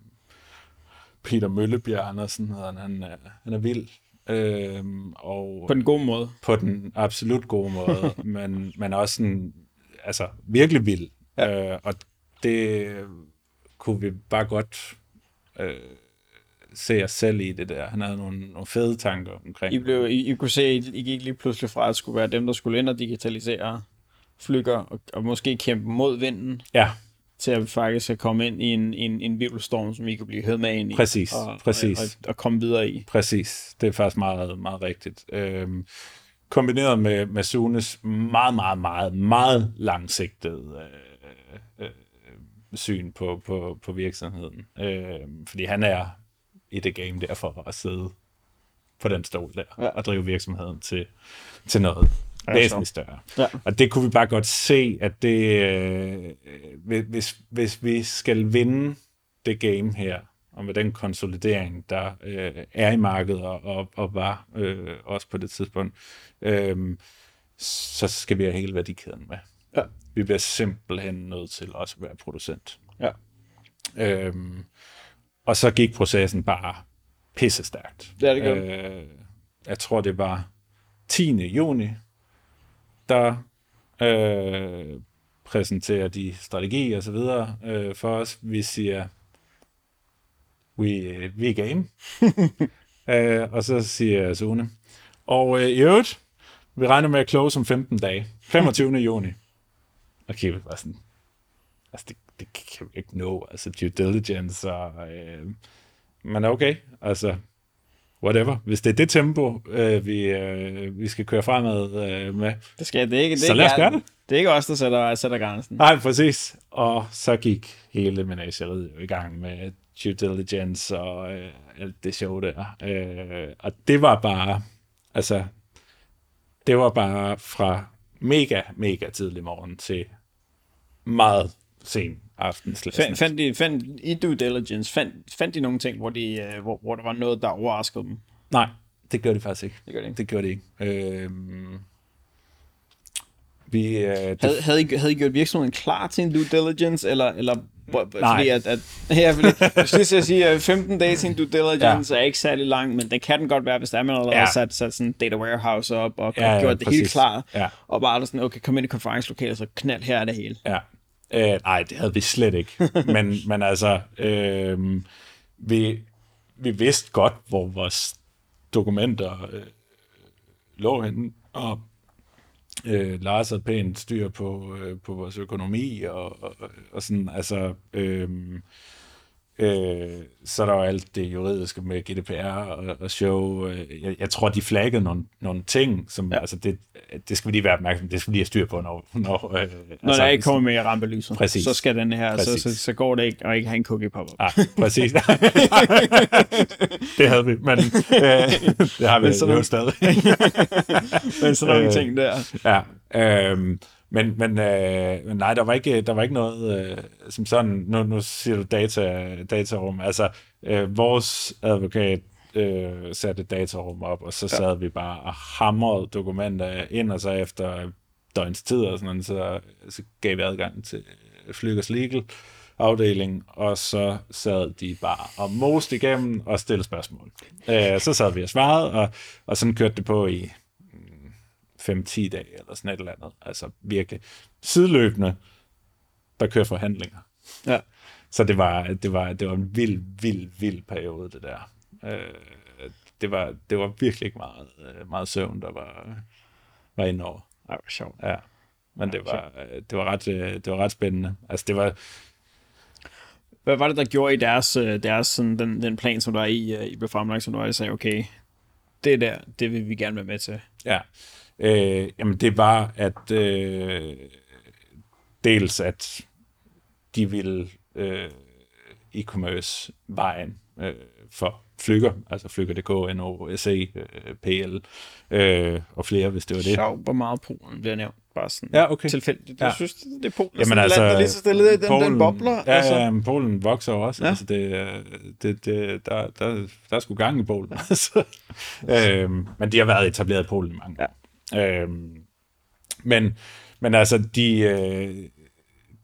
[SPEAKER 2] Peter Møllebjerg Andersen hedder han. Han er, han er vild. Øhm, og
[SPEAKER 1] På den gode måde.
[SPEAKER 2] på den absolut gode måde, men, men også sådan, altså virkelig vild. Ja. Øh, og det kunne vi bare godt øh, se os selv i det der. Han havde nogle, nogle fede tanker omkring.
[SPEAKER 1] I, blev, I, I kunne se, at I, gik lige pludselig fra at skulle være dem, der skulle ind og digitalisere flykker, og, og måske kæmpe mod vinden,
[SPEAKER 2] Ja,
[SPEAKER 1] til at faktisk at komme ind i en, en, en virvelstorm, som vi kan blive hævet med ind i.
[SPEAKER 2] Præcis,
[SPEAKER 1] og,
[SPEAKER 2] præcis.
[SPEAKER 1] Og, og, og komme videre i.
[SPEAKER 2] præcis. Det er faktisk meget, meget rigtigt. Øhm, kombineret med, med Sunes meget, meget, meget, meget langsigtede øh, øh, syn på, på, på virksomheden. Øh, fordi han er i det game der for at sidde på den stol der
[SPEAKER 1] Ja.
[SPEAKER 2] og drive virksomheden til, til noget væsentligt større.
[SPEAKER 1] Ja.
[SPEAKER 2] Og det kunne vi bare godt se, at det, øh, hvis, hvis vi skal vinde det game her, og med den konsolidering, der øh, er i markedet og, og, og var øh, også på det tidspunkt, øh, så skal vi have hele værdikæden med.
[SPEAKER 1] Ja.
[SPEAKER 2] Vi bliver simpelthen nødt til også at være producent.
[SPEAKER 1] Ja.
[SPEAKER 2] Øhm, og så gik processen bare pisse stærkt.
[SPEAKER 1] Ja, det gjorde
[SPEAKER 2] øh, Jeg tror, det var 10. juni, der øh, præsenterer de strategi og så videre øh, for os. Vi siger, we, we er game. øh, og så siger Sune, og øh, i øvrigt, vi regner med at close om 15 dage. 25. juni. Og vi bare sådan, altså det, det kan vi ikke nå, altså due diligence og, øh, men okay, altså whatever. Hvis det er det tempo, øh, vi, øh, vi skal køre fremad øh, med,
[SPEAKER 1] Det skal det er ikke. Det er
[SPEAKER 2] Så
[SPEAKER 1] ikke
[SPEAKER 2] lad os gøre det.
[SPEAKER 1] Det er ikke os, der sætter, sætter grænsen.
[SPEAKER 2] Nej, præcis. Og så gik hele menageriet jo i gang med due diligence og øh, alt det show der. Øh, og det var bare, altså, det var bare fra mega, mega tidlig morgen til meget sen aften.
[SPEAKER 1] Fandt, fandt, de, fandt i due diligence, fandt, fandt de nogle ting, hvor, de, øh, hvor, hvor der var noget, der overraskede dem?
[SPEAKER 2] Nej, det gjorde de faktisk ikke.
[SPEAKER 1] Det gør det ikke.
[SPEAKER 2] Det gjorde de ikke. Øhm, vi, øh, det,
[SPEAKER 1] Havde, havde, I, havde I gjort virksomheden klar til en due diligence, eller, eller
[SPEAKER 2] Nej.
[SPEAKER 1] fordi at, at ja, fordi, jeg skulle lige til at sige, at 15 dage til en due diligence ja. er ikke særlig lang, men det kan den godt være, hvis der er man allerede ja. Sat, sat sådan en data warehouse op, og
[SPEAKER 2] Ja,
[SPEAKER 1] ja,
[SPEAKER 2] ja,
[SPEAKER 1] gjort det helt
[SPEAKER 2] præcis.
[SPEAKER 1] klar,
[SPEAKER 2] Ja.
[SPEAKER 1] og bare sådan, okay, kom ind i konferencelokalet, så knald her er det hele.
[SPEAKER 2] Ja. Øh, nej, det havde vi slet ikke. men, men altså, øh, vi, vi vidste godt, hvor vores dokumenter øh, lå henne, og øh, Lars havde pænt styr på, øh, på vores økonomi, og, og, og sådan, altså, øh, Øh, så er der jo alt det juridiske med GDPR og, og show. Øh, jeg, jeg tror, de flaggede nogle, nogle ting, som ja. altså det, det skal vi lige være opmærksom Det skal vi lige have styr på, når... Når, øh,
[SPEAKER 1] når altså, der ikke kommer med rampelyset, præcis. så skal den her, så, så, så, går det ikke, og ikke have en cookie pop-up.
[SPEAKER 2] Ah, præcis. det havde vi, men øh, det har vi jo stadig.
[SPEAKER 1] men sådan nogle ting der.
[SPEAKER 2] Ja, øh, men, men, øh, men nej, der var ikke, der var ikke noget øh, som sådan, nu, nu siger du data, datarum, altså øh, vores advokat øh, satte datarum op, og så sad ja. vi bare og hamrede dokumenter ind, og så efter døgns tid og sådan noget, så, så gav vi adgang til Flygers Legal afdeling, og så sad de bare og most igennem og stillede spørgsmål. Øh, så sad vi og svarede, og, og sådan kørte det på i 5-10 dage, eller sådan et eller andet. Altså virkelig sideløbende, der kører forhandlinger.
[SPEAKER 1] Ja.
[SPEAKER 2] Så det var, det var, det var en vild, vild, vild periode, det der. Øh, det, var, det var virkelig ikke meget, øh, meget søvn, der var, var inde over.
[SPEAKER 1] Det var sjovt.
[SPEAKER 2] Ja. Men det var, det, var ret, øh, det var ret spændende. Altså, det var,
[SPEAKER 1] hvad var det, der gjorde i deres, deres sådan, den, den plan, som der er i, i blev fremlagt, som du var, sagde, okay, det der, det vil vi gerne være med til?
[SPEAKER 2] Ja, Øh, jamen det var, at øh, dels at de ville øh, e-commerce vejen øh, for Flykker, altså Flykker.dk, NOSE, øh, PL øh, og flere, hvis det var det.
[SPEAKER 1] Sjov, hvor meget Polen bliver nævnt. Bare sådan
[SPEAKER 2] ja, okay.
[SPEAKER 1] tilfældigt. Jeg ja. synes, det er Polen.
[SPEAKER 2] Jamen altså,
[SPEAKER 1] land, der lige så stille den, Polen, den bobler.
[SPEAKER 2] Ja, altså. ja, Polen vokser jo også. Ja. Altså, det, det, det, der, der, der er sgu gang i Polen. altså. øhm, men de har været etableret i Polen i mange
[SPEAKER 1] ja.
[SPEAKER 2] Øhm, men, men altså, de, øh,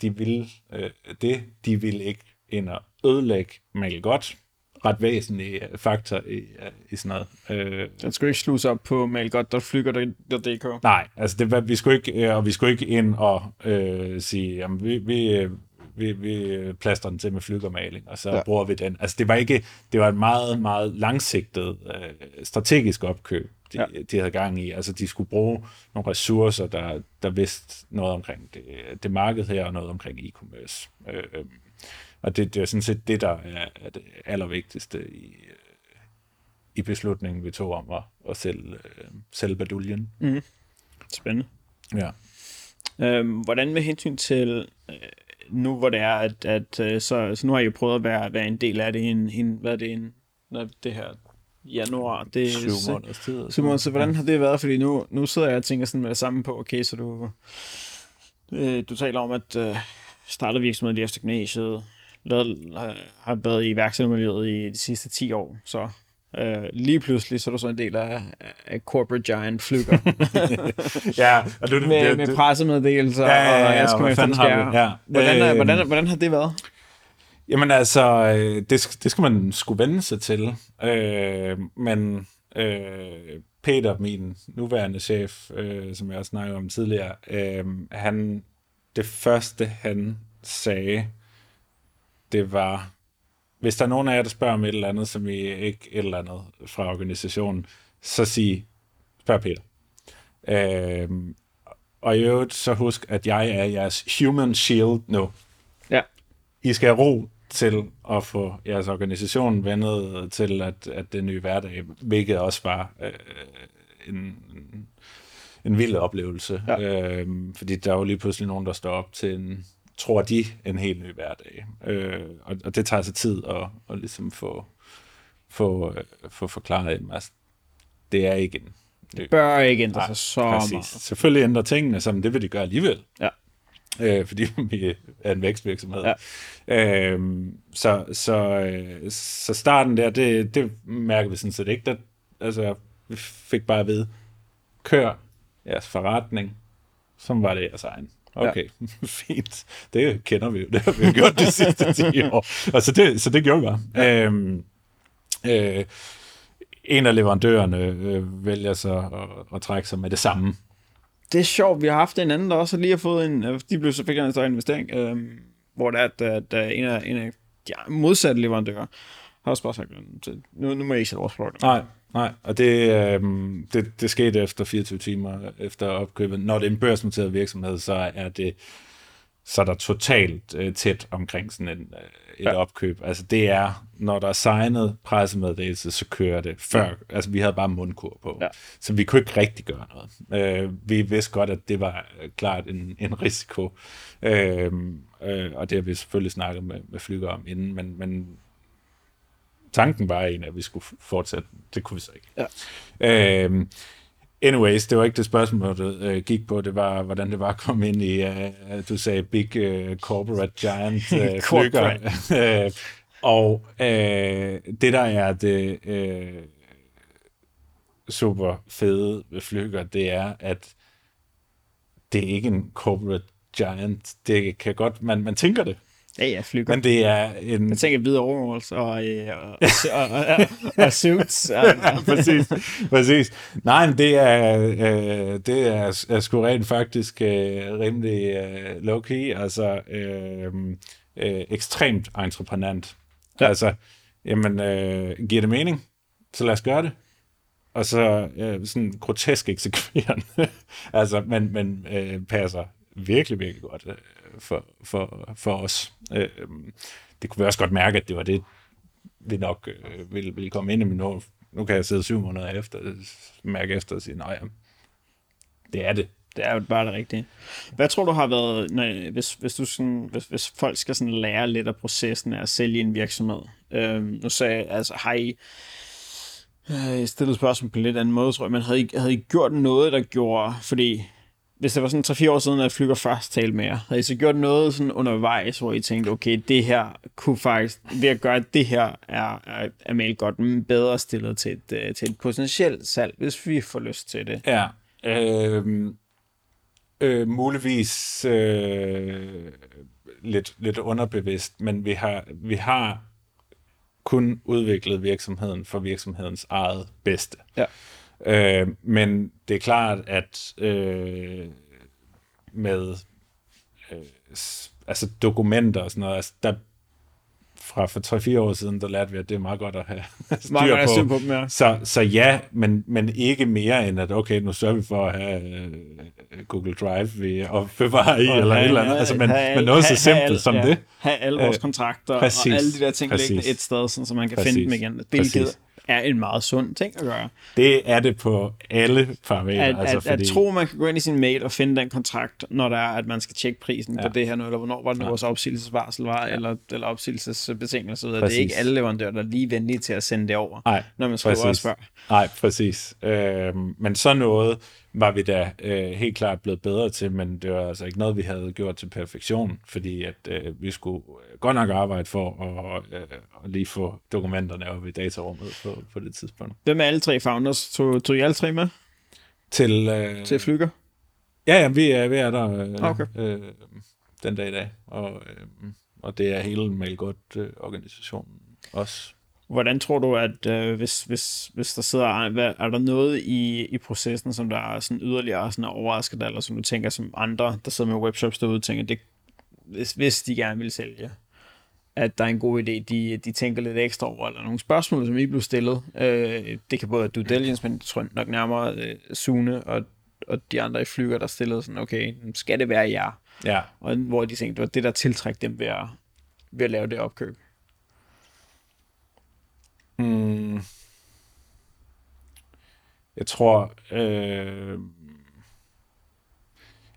[SPEAKER 2] de vil øh, det, de vil ikke ind og ødelægge Mal godt. Ret væsentlig faktor i, i sådan noget.
[SPEAKER 1] Øh, Den skulle ikke slusse op på malgodt.flyger.dk?
[SPEAKER 2] Nej, altså det var, vi skulle ikke, øh, og vi skulle ikke ind og øh, sige, jamen vi, vi, vi, vi plaster den til med flygermaling, og så ja. bruger vi den. Altså det var ikke, det var et meget, meget langsigtet øh, strategisk opkøb de, ja. de havde gang i. Altså, de skulle bruge nogle ressourcer, der, der vidste noget omkring det, det marked her, og noget omkring e-commerce. Øh, og det, det er sådan set det, der er, det allervigtigste i, øh, i beslutningen, vi tog om at, at sælge, øh, sælge baduljen.
[SPEAKER 1] Mm. Spændende.
[SPEAKER 2] Ja.
[SPEAKER 1] Øhm, hvordan med hensyn til øh, nu, hvor det er, at, at øh, så, så nu har I jo prøvet at være, være en del af det, en, en, hvad er det, en, når det her januar. Det er
[SPEAKER 2] syv måneders tid.
[SPEAKER 1] Syv måneder, så hvordan har det været? Fordi nu, nu sidder jeg og tænker sådan med det samme på, okay, så du, øh, du taler om, at øh, startede virksomheden lige efter gymnasiet, lavet, har været i iværksættermiljøet i de sidste 10 år, så øh, lige pludselig så er du så en del af, af corporate giant flyger.
[SPEAKER 2] ja,
[SPEAKER 1] og du, med, det, med pressemeddelelser, ja, ja, ja, og jeg skal med fanden ja. hvordan, øh, hvordan, hvordan har det været?
[SPEAKER 2] Jamen altså, øh, det, det skal man skulle vende sig til. Øh, men øh, Peter, min nuværende chef, øh, som jeg snakkede om tidligere, øh, han, det første han sagde, det var, hvis der er nogen af jer, der spørger om et eller andet, som I ikke et eller andet fra organisationen, så sig, spørg Peter. Øh, og i øvrigt, så husk, at jeg er jeres human shield nu.
[SPEAKER 1] Ja.
[SPEAKER 2] I skal have ro til at få jeres organisation vendet til, at, at det nye hverdag, hvilket også var øh, en, en vild oplevelse. Ja. Øh, fordi der er jo lige pludselig nogen, der står op til en, tror de, en helt ny hverdag. Øh, og, og det tager sig tid at, at ligesom få, få, øh, få forklaret dem. Altså, det er ikke en
[SPEAKER 1] det bør ikke ændre sig så meget.
[SPEAKER 2] Selvfølgelig ændrer tingene, som det vil de gøre alligevel.
[SPEAKER 1] Ja
[SPEAKER 2] øh, fordi vi er en vækstvirksomhed. Ja. Øh, så, så, øh, så starten der, det, det mærker vi sådan set ikke. Der, altså, vi fik bare at vide, kør jeres forretning, som var det jeres egen. Okay, ja. fint. Det kender vi jo. Det har vi jo gjort de sidste 10 år. Altså det, så det gjorde vi bare. Ja. Øhm, øh, en af leverandørerne øh, vælger så at, at trække sig med det samme
[SPEAKER 1] det er sjovt, vi har haft en anden, der også lige har fået en, øh, de blev så fik en større investering, øh, hvor der er, at, at, at en af, en af de modsatte leverandører har også bare sagt, nu, nu må jeg ikke sætte vores produkt.
[SPEAKER 2] Nej, nej, og det, øh, det, det skete efter 24 timer efter opkøbet. Når det er en børsnoteret virksomhed, så er det så er der totalt øh, tæt omkring sådan en, øh, et
[SPEAKER 1] Ja.
[SPEAKER 2] opkøb. Altså det er, når der er signet pressemeddelelse, så kører det før. Ja. Altså vi havde bare mundkur på.
[SPEAKER 1] Ja.
[SPEAKER 2] Så vi kunne ikke rigtig gøre noget. Øh, vi vidste godt, at det var øh, klart en, en risiko. Øh, øh, og det har vi selvfølgelig snakket med, med Flyger om inden, men, men tanken var egentlig, at vi skulle fortsætte. Det kunne vi så ikke.
[SPEAKER 1] Ja.
[SPEAKER 2] Øh, anyways, det var ikke det spørgsmål, du øh, gik på. Det var, hvordan det var at komme ind i, øh, du sagde big øh, corporate giant øh, flyger. Øh, og øh, det, der er det øh, super fede ved flyger, det er, at det er ikke en corporate giant. Det kan godt, man, man tænker det,
[SPEAKER 1] Ja, ja, flyger.
[SPEAKER 2] men det er en...
[SPEAKER 1] Jeg tænker videre overalls og, øh, og, og, og, og, og suits. Og,
[SPEAKER 2] ja, præcis, præcis. Nej, men det er, øh, det er, er sgu rent faktisk øh, rimelig øh, low-key, altså øh, øh, ekstremt entreprenant.
[SPEAKER 1] Ja.
[SPEAKER 2] Altså, jamen, øh, giver det mening? Så lad os gøre det. Og så øh, sådan grotesk eksekverende. altså, men, men øh, passer virkelig, virkelig godt øh, for, for, for os. Øhm, det kunne vi også godt mærke, at det var det, vi nok øh, ville, ville komme ind i, men nu, nu kan jeg sidde syv måneder efter, mærke efter og sige, nej, ja, det er det.
[SPEAKER 1] Det er jo bare det rigtige. Hvad tror du har været, når, hvis, hvis, du sådan, hvis, hvis folk skal sådan lære lidt af processen af at sælge en virksomhed? Øhm, nu sagde jeg, altså har I, øh, jeg stillede spørgsmål på en lidt anden måde, tror jeg, men havde I, havde I gjort noget, der gjorde, fordi hvis det var sådan 3-4 år siden, at Flyger først talte med jer, havde I så gjort noget sådan undervejs, hvor I tænkte, okay, det her kunne faktisk, ved at gøre det her, er, er, er Mail godt bedre stillet til et, øh, til et potentielt salg, hvis vi får lyst til det.
[SPEAKER 2] Ja. Øh, øh, muligvis øh, lidt, lidt underbevidst, men vi har, vi har kun udviklet virksomheden for virksomhedens eget bedste.
[SPEAKER 1] Ja.
[SPEAKER 2] Øh, men det er klart, at øh, med øh, altså dokumenter og sådan noget, altså der, fra for 3-4 år siden, der lærte vi, at det er meget godt at have styr
[SPEAKER 1] Meget at
[SPEAKER 2] på.
[SPEAKER 1] styr på dem, ja.
[SPEAKER 2] Så, så ja, men, men ikke mere end at, okay, nu sørger vi for at have øh, Google Drive, vi opbevarer i, eller et eller andet. Altså, men, men noget så simpelt som
[SPEAKER 1] ja,
[SPEAKER 2] det.
[SPEAKER 1] Have alle vores
[SPEAKER 2] Øh,
[SPEAKER 1] kontrakter
[SPEAKER 2] præcis,
[SPEAKER 1] og alle de der ting
[SPEAKER 2] præcis.
[SPEAKER 1] liggende et sted, sådan, så man kan
[SPEAKER 2] Præcis,
[SPEAKER 1] finde dem igen. Hvilket
[SPEAKER 2] præcis.
[SPEAKER 1] Er en meget sund ting at gøre.
[SPEAKER 2] Det er det på alle parametre.
[SPEAKER 1] At,
[SPEAKER 2] altså,
[SPEAKER 1] at,
[SPEAKER 2] fordi,
[SPEAKER 1] at tro, man kan gå ind i sin mail og finde den kontrakt, når der er, at man skal tjekke prisen ja. på det her nu, eller hvornår var det nu,
[SPEAKER 2] Ja.
[SPEAKER 1] vores opsigelsesvarsel var, ja. eller, eller opsigelsesbetingelser. Det er ikke alle leverandører, der er lige venlige til at sende det over,
[SPEAKER 2] Nej,
[SPEAKER 1] når man skriver
[SPEAKER 2] præcis.
[SPEAKER 1] spørger.
[SPEAKER 2] Nej, præcis. Øhm, men sådan noget var vi da øh, helt klart blevet bedre til, men det var altså ikke noget, vi havde gjort til perfektion, fordi at øh, vi skulle øh, godt nok arbejde for at, øh, at lige få dokumenterne op i datarummet på, på det tidspunkt.
[SPEAKER 1] Hvem er alle tre founders? Tog, tog I alle tre med
[SPEAKER 2] Til, øh,
[SPEAKER 1] til Flyger?
[SPEAKER 2] Ja, ja, vi er, vi er der øh,
[SPEAKER 1] Okay.
[SPEAKER 2] øh, den dag i dag, og, øh, og det er hele Mailgodt-organisationen også.
[SPEAKER 1] Hvordan tror du, at øh, hvis, hvis, hvis der sidder, hvad, er der noget i, i processen, som der er sådan yderligere sådan overrasket eller som du tænker, som andre, der sidder med webshops derude, tænker, det, hvis, hvis de gerne vil sælge, at der er en god idé, de, de tænker lidt ekstra over, eller nogle spørgsmål, som I blev stillet. Øh, det kan både være due diligence, men jeg tror nok nærmere øh, Sune og, og de andre i flyger, der stillede sådan, okay, skal det være jer?
[SPEAKER 2] Ja,
[SPEAKER 1] Og hvor de tænkte, det var det, der tiltræk dem ved at, ved at lave det opkøb.
[SPEAKER 2] Mm. Jeg tror, øh,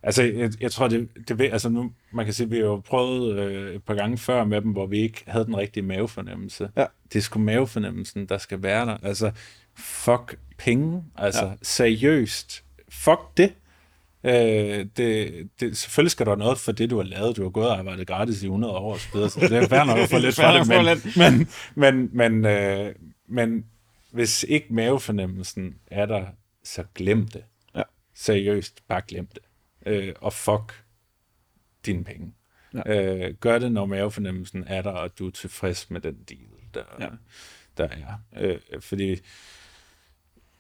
[SPEAKER 2] altså jeg, jeg tror, det, det altså nu, man kan sige, vi har jo prøvet øh, et par gange før med dem, hvor vi ikke havde den rigtige mavefornemmelse.
[SPEAKER 1] Ja.
[SPEAKER 2] Det er sgu mavefornemmelsen, der skal være der. Altså, fuck penge, altså ja. seriøst, fuck det. Øh, det, det, selvfølgelig skal der noget for det, du har lavet. Du har gået og arbejdet gratis i 100 år så videre, så det er fair nok at få lidt for det, men, men, men, men, øh, men hvis ikke mavefornemmelsen er der, så glem det.
[SPEAKER 1] Ja.
[SPEAKER 2] Seriøst, bare glem det. Øh, og fuck dine penge.
[SPEAKER 1] Ja.
[SPEAKER 2] Øh, gør det, når mavefornemmelsen er der, og du er tilfreds med den deal, der,
[SPEAKER 1] Ja.
[SPEAKER 2] der er. Øh, fordi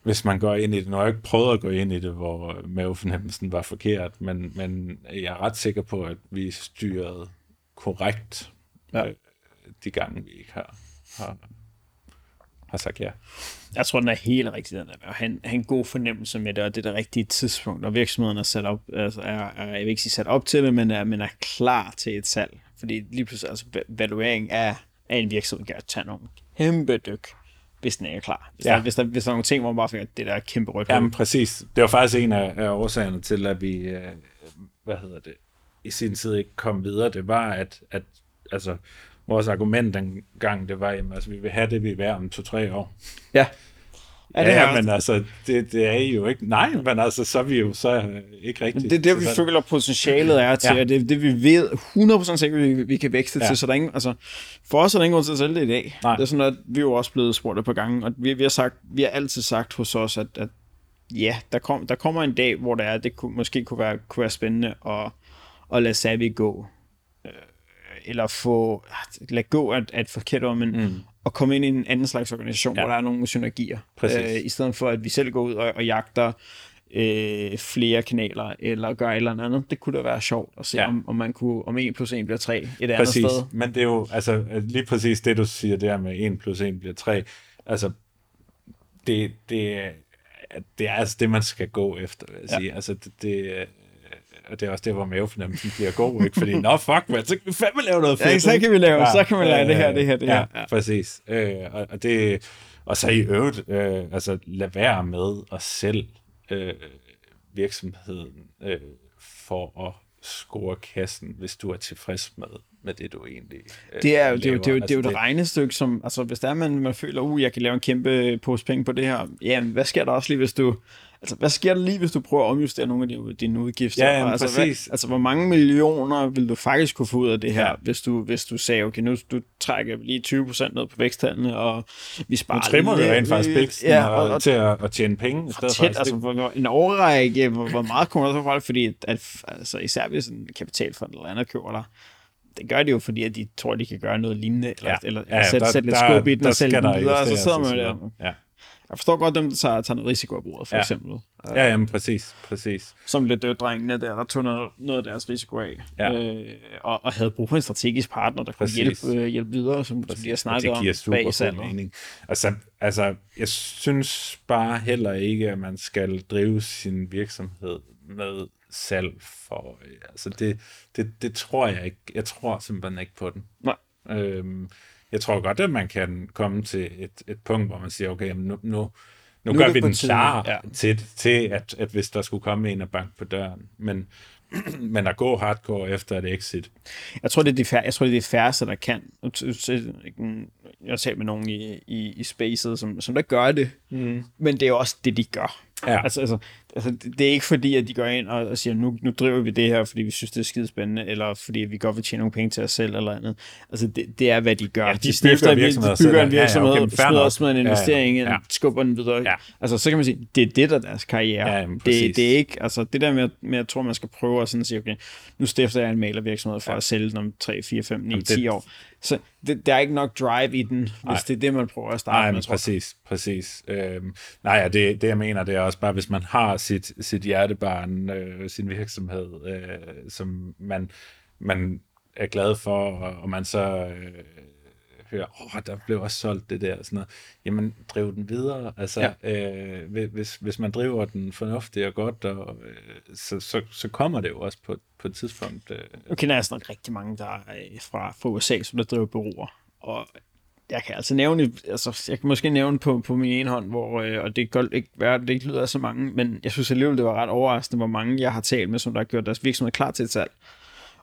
[SPEAKER 2] hvis man går ind i det, nu har jeg ikke prøvet at gå ind i det, hvor mavefornemmelsen var forkert, men, men jeg er ret sikker på, at vi styrede korrekt
[SPEAKER 1] Ja.
[SPEAKER 2] øh, de gange, vi ikke har, har, har sagt ja.
[SPEAKER 1] Jeg tror, den er helt rigtig, den der. Og han, han en god fornemmelse med det, og det er det rigtige tidspunkt, og virksomheden er sat op, altså er, er, jeg vil ikke sige sat op til det, men er, men er klar til et salg. Fordi lige pludselig, altså valuering af, af en virksomhed kan tage nogle kæmpe dyk, hvis den ikke er klar. Hvis, ja. der, hvis, der, hvis der er nogle ting, hvor man bare finder, det der er kæmpe rødt.
[SPEAKER 2] Jamen præcis. Det var faktisk en af, af årsagerne til, at vi, øh, hvad hedder det, i sin tid ikke kom videre. Det var, at, at altså, vores argument dengang, det var, at altså, vi vil have det, vi er om to-tre år.
[SPEAKER 1] Ja.
[SPEAKER 2] Ja, det ja men altså, det, det er I jo ikke. Nej, men altså, så er vi jo så ikke rigtigt.
[SPEAKER 1] Det er det, vi føler potentialet er til, ja. og det er det, vi ved 100% sikkert, vi, vi kan vækste ja. til, så der er ingen, altså, for os er der ingen grund til at sælge det i dag. Nej. Det er sådan, at vi er jo også blevet spurgt et par gange, og vi, vi, har, sagt, vi har altid sagt hos os, at, at ja, der, kom, der kommer en dag, hvor det er, det kunne, måske kunne være, kunne være spændende at, at lade Savi gå. Øh, eller få, lade gå at, at forkert om, men mm. At komme ind i en anden slags organisation, ja. hvor der er nogle synergier. Øh, I stedet for, at vi selv går ud og, og jagter øh, flere kanaler, eller gør et eller andet. Det kunne da være sjovt at se, ja. om, om, man kunne, om 1 plus 1 bliver 3 et
[SPEAKER 2] præcis.
[SPEAKER 1] andet sted.
[SPEAKER 2] Men det er jo, altså lige præcis det, du siger der med 1 plus 1 bliver 3, altså det, det, det er altså det, man skal gå efter, vil jeg ja. sige. Altså det, det og det er også det, hvor mavefornemmelsen bliver god, ikke? Fordi, nå fuck, man, så kan vi fandme lave noget fedt.
[SPEAKER 1] Ja, så kan vi lave, ja, så kan vi lave øh, det her, det her, det
[SPEAKER 2] ja,
[SPEAKER 1] her.
[SPEAKER 2] Ja, præcis. Øh, og, og, det, og så i øvrigt, øh, altså lad være med at selv øh, virksomheden øh, for at score kassen, hvis du er tilfreds med, med det, du egentlig
[SPEAKER 1] øh, det er, jo, det, er jo, det, er jo, det er jo et altså, regnestykke, som, altså hvis der er, man, man føler, uh, jeg kan lave en kæmpe pose penge på det her, jamen, hvad sker der også lige, hvis du Altså, hvad sker der lige, hvis du prøver at omjustere nogle af dine, dine udgifter?
[SPEAKER 2] Ja, jamen,
[SPEAKER 1] altså,
[SPEAKER 2] præcis.
[SPEAKER 1] Hvad, altså, hvor mange millioner vil du faktisk kunne få ud af det her, ja. hvis, du, hvis du sagde, okay, nu du trækker lige 20% ned på væksttallene, og vi sparer...
[SPEAKER 2] Nu trimmer du rent faktisk væksten ja, og, og, til at, at tjene penge.
[SPEAKER 1] I stedet tæt, altså, hvor, en overrække, hvor, hvor meget kommer der så fra det? Fordi, at, altså, især hvis en kapitalfond eller andet køber dig, det gør de jo, fordi at de tror, de kan gøre noget lignende, eller, ja. eller, eller ja, sætte, der, sætte lidt skub i den og sælge den videre, og så sidder man der. Ja. Jeg forstår godt dem, der tager, tager noget risiko af bordet, for ja. eksempel.
[SPEAKER 2] Ja, jamen præcis, præcis.
[SPEAKER 1] Som lidt drengene der, der tog noget, noget af deres risiko af. Ja. Øh, og, og havde brug for en strategisk partner, der præcis. kunne hjælpe, øh, hjælpe videre, som, som de har snakket om bag
[SPEAKER 2] super mening. Altså, altså, jeg synes bare heller ikke, at man skal drive sin virksomhed med salg for, øh, altså det, det, det tror jeg ikke, jeg tror simpelthen ikke på den.
[SPEAKER 1] Nej.
[SPEAKER 2] Øhm, jeg tror godt, at man kan komme til et, et punkt, hvor man siger, okay, jamen nu, nu, nu, nu gør vi den klar ja. til, til at, at hvis der skulle komme en og bank på døren. Men, men at gå hardcore efter et exit.
[SPEAKER 1] Jeg tror, det er de, fær- jeg tror, det er de færreste, der kan. Jeg har talt med nogen i, i, i spacet, som, som der gør det. Mm. Men det er også det, de gør. Ja. Altså, altså, altså, det er ikke fordi, at de går ind og, og siger, nu, nu driver vi det her, fordi vi synes, det er skide spændende, eller fordi vi godt vil tjene nogle penge til os selv, eller andet. Altså, det, det er, hvad de gør. Ja,
[SPEAKER 2] de, de stifter en virksomhed, de bygger en
[SPEAKER 1] virksomhed, ja, ja, okay, smider, smider en investering ja, ja. ind, skubber den videre. Ja. Altså, så kan man sige, det er det, der er deres karriere. Ja, jamen, det, det, er ikke, altså, det der med, med, jeg tror, man skal prøve at sådan sige, okay, nu stifter jeg en malervirksomhed for ja. at sælge den om 3, 4, 5, 9, jamen, 10 det, år. Så det, der er ikke nok drive i den, hvis nej. det er det, man prøver at starte
[SPEAKER 2] nej,
[SPEAKER 1] med.
[SPEAKER 2] Nej, præcis, præcis. Øhm, nej, ja, det, det jeg mener, det er også bare, hvis man har sit, sit hjertebarn, øh, sin virksomhed, øh, som man, man er glad for, og, og man så øh, hører, åh, oh, der blev også solgt det der, og sådan noget, jamen driv den videre. Altså, ja. øh, hvis, hvis man driver den fornuftigt og godt, og, øh, så, så, så kommer det jo også på, på et tidspunkt. Øh.
[SPEAKER 1] Nu kender jeg sådan rigtig mange, der er fra, fra USA, som der driver bureauer, og jeg kan altså nævne, altså jeg kan måske nævne på, på min ene hånd, hvor, øh, og det kan ikke være, det ikke lyder så mange, men jeg synes alligevel, det var ret overraskende, hvor mange jeg har talt med, som der har gjort deres virksomhed klar til et salg.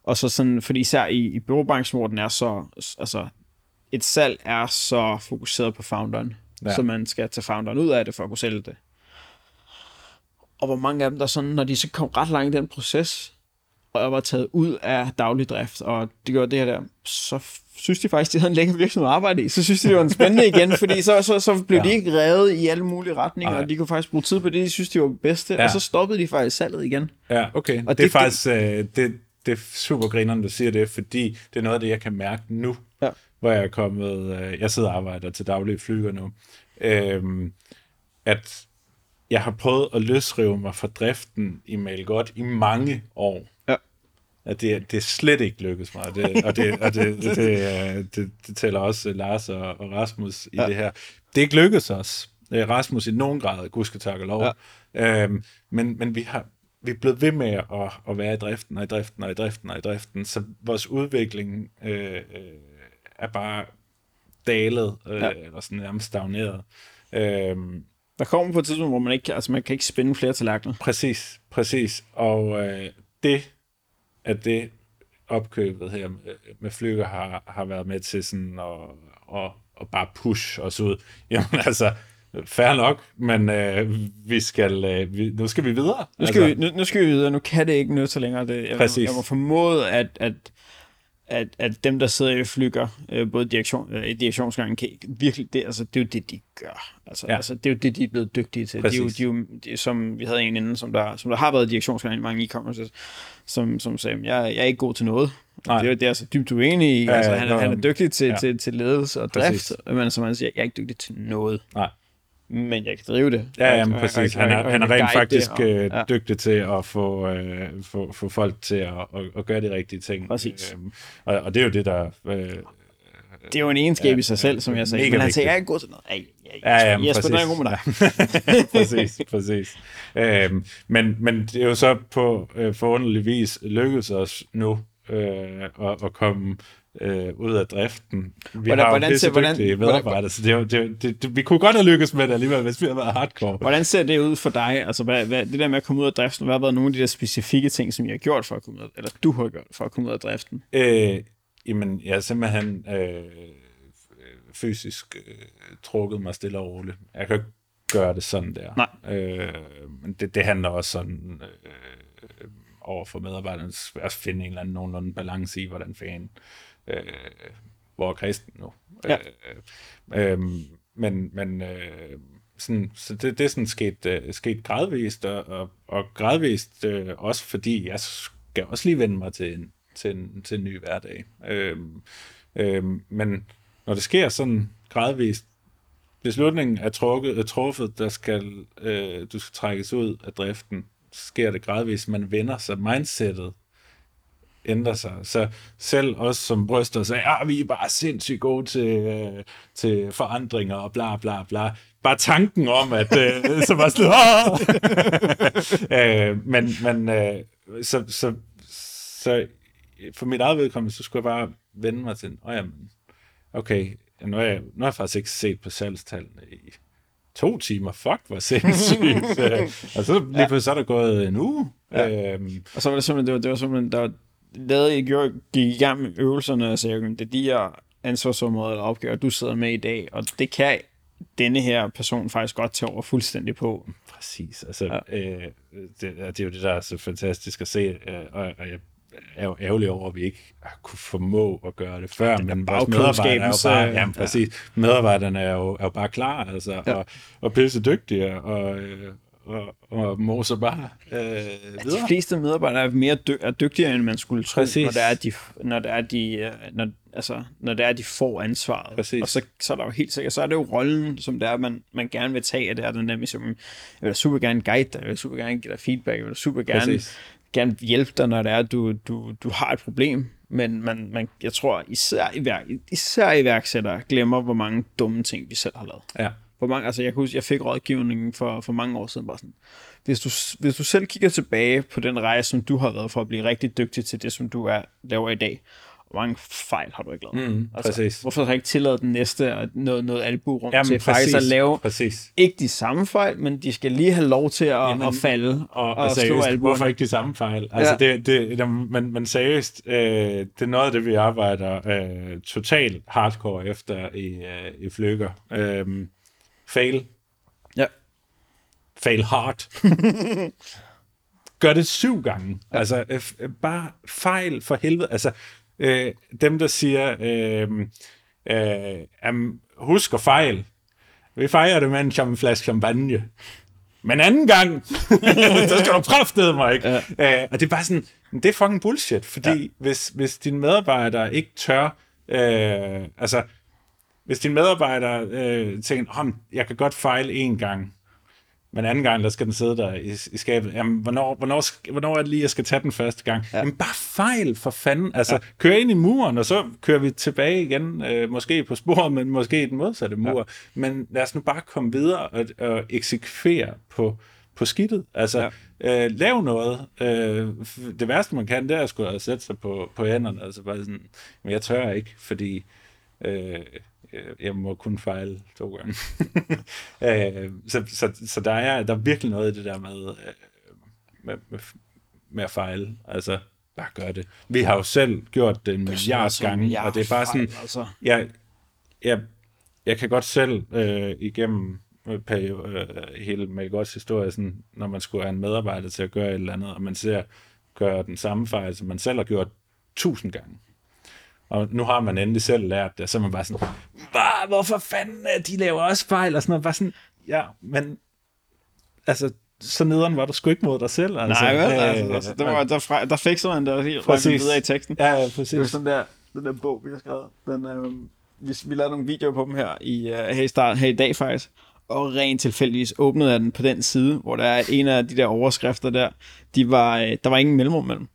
[SPEAKER 1] Og så sådan, fordi især i, i byråbranchen, hvor den er så, altså et salg er så fokuseret på founderen, ja. så man skal tage founderen ud af det for at kunne sælge det. Og hvor mange af dem, der sådan, når de så kom ret langt i den proces, og jeg var taget ud af daglig drift, og det gjorde det her der, så synes de faktisk, de havde en lækker virksomhed at arbejde i. Så synes de, det var en spændende igen, fordi så, så, så blev ja. de ikke revet i alle mulige retninger, Ej. og de kunne faktisk bruge tid på det, de synes, de var bedste, ja. og så stoppede de faktisk salget igen.
[SPEAKER 2] Ja, okay. Og det, det er faktisk, øh, det, det er super grineren, du siger det, fordi det er noget af det, jeg kan mærke nu. Hvor jeg er kommet, øh, jeg sidder og arbejder til daglige flyger nu, øh, at jeg har prøvet at løsrive mig fra driften i Malgot i mange år. at det, det er slet ikke lykkedes mig, og det, og det, og det, det, det, det, det tæller også Lars og, og Rasmus i ja. det her. Det er ikke lykkedes os, øh, Rasmus i nogen grad, gud skal takke lov, ja. øhm, men, men vi har vi er blevet ved med at, at være i driften og i driften og i driften og i driften, så vores udvikling øh, øh, er bare dalet, øh, ja. eller sådan nærmest stagneret. Øhm,
[SPEAKER 1] der kommer på et tidspunkt, hvor man ikke, altså man kan ikke spænde flere tallerkener.
[SPEAKER 2] Præcis, præcis. Og øh, det, at det opkøbet her med, flyger har, har været med til sådan at, at, at bare push os ud. Jamen altså, Færre nok, men øh, vi skal, øh, vi, nu skal vi videre.
[SPEAKER 1] Nu skal, altså. vi, nu, nu skal vi videre. Nu kan det ikke nytte så længere. Det, jeg, Præcis. jeg må formode, at, at, at, at dem, der sidder i flyger, øh, både direktion, øh, i direktionsgangen, kan virkelig, det, altså, det er jo det, de gør. Altså, ja. altså, det er jo det, de er blevet dygtige til. De, de, de, de, som vi havde en inden, som der, som der har været i direktionsgangen i mange e-commerce, som, som sagde, jeg, jeg er ikke god til noget. Nej. Det, er, det er altså dybt uenig i. Ja, altså, han, ja, han er dygtig til, ja. til, til ledelse og drift, Præcis. men som han siger, jeg er ikke dygtig til noget.
[SPEAKER 2] Nej
[SPEAKER 1] men jeg kan drive det.
[SPEAKER 2] Ja, jamen, præcis. Han er, han er rent faktisk og, øh, ja. dygtig til at få, øh, få, få folk til at, at, at gøre de rigtige ting.
[SPEAKER 1] Præcis.
[SPEAKER 2] Øhm, og, og det er jo det, der... Øh,
[SPEAKER 1] det er jo en egenskab ja, i sig selv, som jeg sagde. Men han sagde, jeg er ikke god til noget. Ej, jeg,
[SPEAKER 2] ja, ja,
[SPEAKER 1] Jesper, præcis. god med
[SPEAKER 2] dig. præcis, præcis. Øhm, men, men det er jo så på øh, forunderlig vis lykkedes os nu øh, at, at komme øh, ud af driften. Vi hvordan, har jo hvordan, ser, hvordan, medarbejdere, så det, det, det, det, vi kunne godt have lykkes med det alligevel, hvis vi havde været hardcore.
[SPEAKER 1] Hvordan ser det ud for dig? Altså, hvad, hvad, det der med at komme ud af driften, hvad har været nogle af de der specifikke ting, som I har gjort for at komme ud af, eller du har gjort for at komme ud af driften?
[SPEAKER 2] Øh, jamen, jeg har simpelthen øh, fysisk øh, trukket mig stille og roligt. Jeg kan ikke gøre det sådan der.
[SPEAKER 1] Nej.
[SPEAKER 2] Øh, men det, det handler også sådan... Øh, over for medarbejderne at finde en eller anden nogenlunde balance i, hvordan fanden øh, hvor er kristen nu? Ja. Øh, øh, men men øh, sådan, så det, det er sådan sket, øh, sket gradvist, og, og, og gradvist øh, også fordi jeg skal også lige vende mig til en, til en, til en ny hverdag. Øh, øh, men når det sker sådan gradvist, beslutningen er, trukket, er truffet, der skal, øh, du skal trækkes ud af driften, sker det gradvist, man vender sig, mindsetet ændrer sig. Så selv os som bryster sig, ja, vi er bare sindssygt gode til, øh, til forandringer og bla bla bla. Bare tanken om, at øh, så var sådan, øh, men, men øh, så, så, så for mit eget vedkommende, så skulle jeg bare vende mig til, oh, jamen, okay, nu har, jeg, nu har jeg faktisk ikke set på salgstallene i to timer, fuck, hvor sindssygt. Øh, og så lige pludselig så er der gået en uge. Ja. Øhm.
[SPEAKER 1] Og så var det simpelthen, det var, det var simpelthen, der lavede, I gjorde, gik i gang med øvelserne og sagde, det er de her ansvarsområder eller opgaver, du sidder med i dag, og det kan denne her person faktisk godt tage over fuldstændig på.
[SPEAKER 2] Præcis. Altså, ja. øh, det, det er jo det, der er så fantastisk at se, øh, og, og jeg er jo ærgerlig over, at vi ikke har kunne formå at gøre det før, det men vores medarbejdere er jo bare, ja, præcis, ja. medarbejderne er jo, er jo bare klar, altså, ja. og, og pisse dygtige, og, øh, og, og moser bare øh, videre.
[SPEAKER 1] De fleste medarbejdere er mere dy- er dygtigere, end man skulle tro, Præcis. når det er, de, når det er, de, øh, når, altså, når det er, de får ansvaret.
[SPEAKER 2] Præcis.
[SPEAKER 1] Og så, så er der jo helt sikkert, så er det jo rollen, som det er, man, man gerne vil tage af det, er den der mission. Jeg vil super gerne guide dig, jeg vil super gerne give dig feedback, jeg vil super gerne, Præcis. gerne hjælpe dig, når det er, du, du, du har et problem. Men man, man, jeg tror, især, iværk, især iværksættere glemmer, hvor mange dumme ting, vi selv har lavet.
[SPEAKER 2] Ja.
[SPEAKER 1] Hvor mange, altså jeg kan huske, jeg fik rådgivningen for, for mange år siden, bare sådan, hvis du, hvis du selv kigger tilbage på den rejse, som du har været for at blive rigtig dygtig til det, som du er, laver i dag, hvor mange fejl har du ikke lavet?
[SPEAKER 2] Mm, altså, præcis.
[SPEAKER 1] Hvorfor har du ikke tilladet den næste og noget, noget alburum Jamen, til præcis, faktisk at lave
[SPEAKER 2] præcis.
[SPEAKER 1] ikke de samme fejl, men de skal lige have lov til at, Jamen, at falde og, og, og slå alburum.
[SPEAKER 2] Hvorfor ikke de samme fejl? Altså, ja. det, det, det, men, men seriøst, øh, det er noget af det, vi arbejder øh, totalt hardcore efter i, øh, i flykker. Øh, fail.
[SPEAKER 1] Ja.
[SPEAKER 2] Fail hard. Gør det syv gange. Ja. Altså, øh, bare fejl for helvede. Altså, øh, dem, der siger, øh, øh, husk at fejl. Vi fejrer det med en, en flaske champagne. Men anden gang, så skal du kraftede mig, ikke? Ja. Øh, og det er bare sådan, det er fucking bullshit, fordi ja. hvis, hvis dine medarbejdere ikke tør, øh, altså, hvis din medarbejder øh, tænker, oh, jeg kan godt fejle en gang, Men anden gang, der skal den sidde der i, i skabet. Jamen, hvornår, hvornår, hvornår er det lige, jeg skal tage den første gang? Ja. Jamen, bare fejl for fanden. Altså, ja. kør ind i muren, og så kører vi tilbage igen. Øh, måske på sporet, men måske i den modsatte mur. Ja. Men lad os nu bare komme videre og, og eksekvere på, på skidtet. Altså, ja. øh, lav noget. Øh, det værste, man kan, det er at skulle sætte sig på, på hænderne. Altså bare sådan, men jeg tør ikke, fordi... Øh, jeg må kun fejle to gange. øh, så, så, så der er der er virkelig noget i det der med, øh, med, med, med at fejle. Altså, bare gør det. Vi har jo selv gjort det en milliard gange, og det er bare sådan, altså. jeg, jeg, jeg kan godt selv øh, igennem periode, øh, hele Malgots historie, sådan, når man skulle have en medarbejder til at gøre et eller andet, og man ser gøre den samme fejl, som man selv har gjort tusind gange. Og nu har man endelig selv lært det, så er man bare sådan, hvorfor fanden, de laver også fejl, og sådan noget. Bare sådan, ja, men altså, så nederen var du sgu ikke mod dig selv. Altså.
[SPEAKER 1] Nej, vel? Altså, altså, der, var, der, fra, der fik man der helt præcis. videre i teksten.
[SPEAKER 2] Ja, ja, præcis. Det
[SPEAKER 1] var sådan der, den der bog, vi har skrevet. Den, øh, vi, vi lavede nogle videoer på dem her i, uh, her, i start, her i dag faktisk og rent tilfældigvis åbnede jeg den på den side, hvor der er en af de der overskrifter der, de var, øh, der var ingen mellemrum mellem.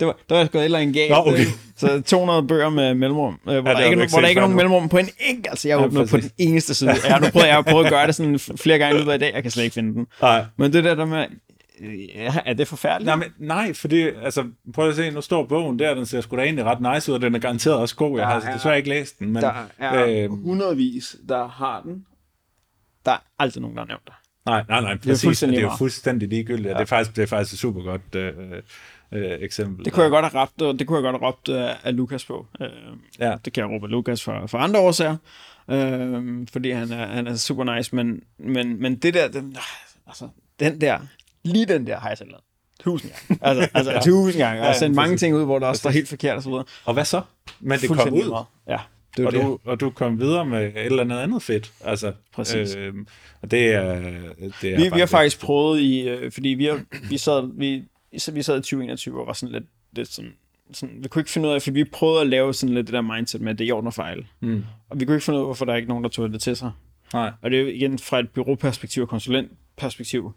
[SPEAKER 1] Det var, der var gået eller en galt.
[SPEAKER 2] okay.
[SPEAKER 1] Så 200 bøger med mellemrum, øh, hvor, ja, der ikke, hvor der ikke er nogen mellemrum på en enkelt. Altså, jeg ja, på den eneste side. Jeg har nu prøvet, jeg har prøvet at gøre det sådan flere gange løbet af i dag. Jeg kan slet ikke finde den.
[SPEAKER 2] Nej.
[SPEAKER 1] Men det der, der med, Ja, er det forfærdeligt?
[SPEAKER 2] Nej, men, nej, fordi, altså, prøv at se, nu står bogen der, den ser sgu da egentlig ret nice ud, og den er garanteret også god. Jeg har altså, desværre ikke læst den. Men,
[SPEAKER 1] der er øh, hundredvis, der har den. Der er aldrig nogen, der har nævnt det.
[SPEAKER 2] Nej, nej, nej, præcis. Det er, det er jo fuldstændig ligegyldigt. Ja. Det, er faktisk, det er faktisk et super godt øh, øh, eksempel.
[SPEAKER 1] Det kunne jeg godt have råbt, det kunne jeg godt have råbt af, af Lukas på. Øh, ja. Det kan jeg råbe af Lukas for, for andre årsager, øh, fordi han er, han er super nice, men, men, men det der, den, altså, den der, lige den der har jeg selv lavet. Tusind gange. Altså, altså ja. tusind gange. Jeg har sendt mange ting ud, hvor der også står helt forkert og så videre.
[SPEAKER 2] Og hvad så? Men det kom ud.
[SPEAKER 1] Ja.
[SPEAKER 2] Det og, det. Du, og du kom videre med et eller andet andet fedt. Altså,
[SPEAKER 1] Præcis. Øh,
[SPEAKER 2] og det er, det er
[SPEAKER 1] vi, vi har faktisk prøvet i, øh, fordi vi, har, vi, sad, vi, så vi sad i 2021 og var sådan lidt, lidt sådan, sådan, vi kunne ikke finde ud af, for vi prøvede at lave sådan lidt det der mindset med, at det er i orden fejl. Mm. Og vi kunne ikke finde ud af, hvorfor der er ikke nogen, der tog det til sig.
[SPEAKER 2] Nej.
[SPEAKER 1] Og det er jo igen fra et byråperspektiv og konsulentperspektiv,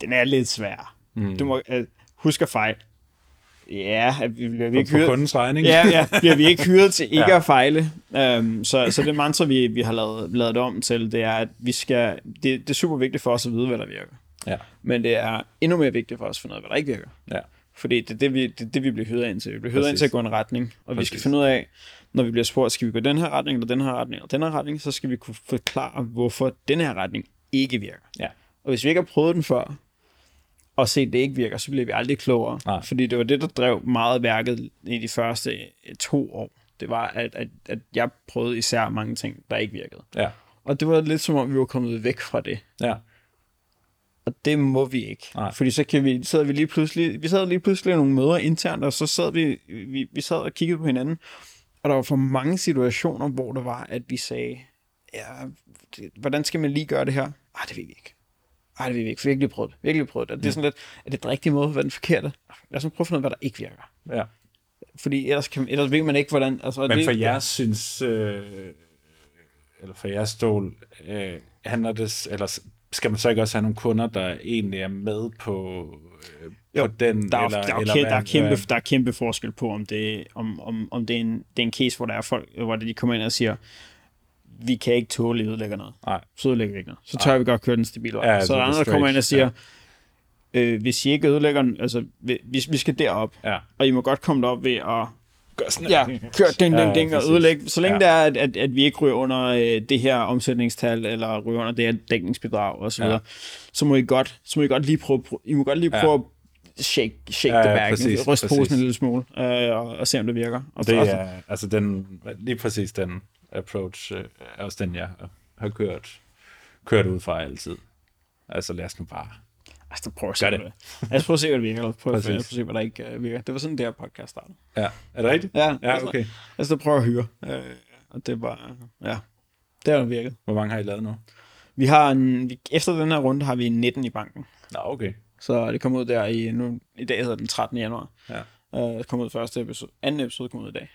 [SPEAKER 1] den er lidt svær. Mm. Du må uh, huske at fejle. Ja, vi bliver vi ikke
[SPEAKER 2] hyret... kundens regning.
[SPEAKER 1] Ja, ja, bliver vi ikke hyret til ikke ja. at fejle. Um, så, så det mantra, vi, vi har lavet, lavet det om til, det er, at vi skal, det, det er super vigtigt for os at vide, hvad der virker.
[SPEAKER 2] Ja.
[SPEAKER 1] Men det er endnu mere vigtigt for os at finde ud af, hvad der ikke virker.
[SPEAKER 2] Ja.
[SPEAKER 1] Fordi det er det, vi, det, det, vi bliver hyret ind til. Vi bliver hyret ind til at gå en retning, og Præcis. vi skal finde ud af, når vi bliver spurgt, skal vi gå den her retning, eller den her retning, eller den her retning, så skal vi kunne forklare, hvorfor den her retning ikke virker.
[SPEAKER 2] Ja.
[SPEAKER 1] Og hvis vi ikke har prøvet den før, og set, det ikke virker, så bliver vi aldrig klogere.
[SPEAKER 2] Nej.
[SPEAKER 1] Fordi det var det, der drev meget værket i de første to år. Det var, at, at, at jeg prøvede især mange ting, der ikke virkede.
[SPEAKER 2] Ja.
[SPEAKER 1] Og det var lidt som om, vi var kommet væk fra det.
[SPEAKER 2] Ja.
[SPEAKER 1] Og det må vi ikke.
[SPEAKER 2] Nej.
[SPEAKER 1] Fordi så kan vi, sad vi lige pludselig, vi sad lige pludselig nogle møder internt, og så sad vi, vi, vi sad og kiggede på hinanden, og der var for mange situationer, hvor der var, at vi sagde, ja, det, hvordan skal man lige gøre det her? Ah, det ved vi ikke. Ej, det vil vi ikke, for vi har ikke lige prøvet det. Vi har ikke lige prøvet det. Det er sådan lidt, er det den rigtige måde, hvad den forkerte? Lad os prøve at finde ud af, hvad der ikke virker.
[SPEAKER 2] Ja.
[SPEAKER 1] Fordi ellers, kan, ellers ved man ikke, hvordan... Altså,
[SPEAKER 2] Men
[SPEAKER 1] det,
[SPEAKER 2] for jeres synes, øh, eller for jeres stål, øh, handler det, eller skal man så ikke også have nogle kunder, der egentlig er med på, øh, jo, på den?
[SPEAKER 1] Der er,
[SPEAKER 2] eller,
[SPEAKER 1] der, er,
[SPEAKER 2] eller
[SPEAKER 1] der, er kæmpe, der er kæmpe forskel på, om det, om, om, om det, er, en, det er en case, hvor der er folk, hvor de kommer ind og siger, vi kan ikke tåle, at ødelægger noget.
[SPEAKER 2] Nej.
[SPEAKER 1] Så ødelægger vi ikke noget. Så tør Nej. vi godt køre den stabile vej. Ja, så der er andre, der kommer ind og siger, ja. øh, hvis I ikke ødelægger altså, vi, vi skal derop,
[SPEAKER 2] ja.
[SPEAKER 1] og I må godt komme derop ved at
[SPEAKER 2] Gør sådan
[SPEAKER 1] ja, kør ding, ding, ding, ja, og ødelægge. Så længe ja. det er, at, at, at vi ikke ryger under øh, det her omsætningstal, eller ryger under det her dækningsbidrag og så videre, ja. så må I godt, så må I godt lige prøve, I må godt lige prøve ja. at shake, shake ja, ja, the bag, præcis, ryste posen en lille smule, øh, og, og se om det virker. Og
[SPEAKER 2] det er, altså den, lige præcis den approach øh, er også den, jeg har kørt, kørt ud fra altid. Altså lad os nu bare
[SPEAKER 1] Altså, prøv at se, det. Lad os prøve at se, hvad det virker, prøv at, prøve at se, hvad der ikke uh, virker. Det var sådan, det her podcast startede.
[SPEAKER 2] Ja, er det rigtigt?
[SPEAKER 1] Ja,
[SPEAKER 2] ja okay.
[SPEAKER 1] Altså, lad os prøve at høre. Uh, og det var, ja, det har virket.
[SPEAKER 2] Hvor mange har I lavet nu?
[SPEAKER 1] Vi har en, efter den her runde har vi 19 i banken.
[SPEAKER 2] Nå, okay.
[SPEAKER 1] Så det kom ud der i, nu, i dag hedder den 13. januar.
[SPEAKER 2] Ja.
[SPEAKER 1] Uh, det kom ud første episode, anden episode kom ud i dag.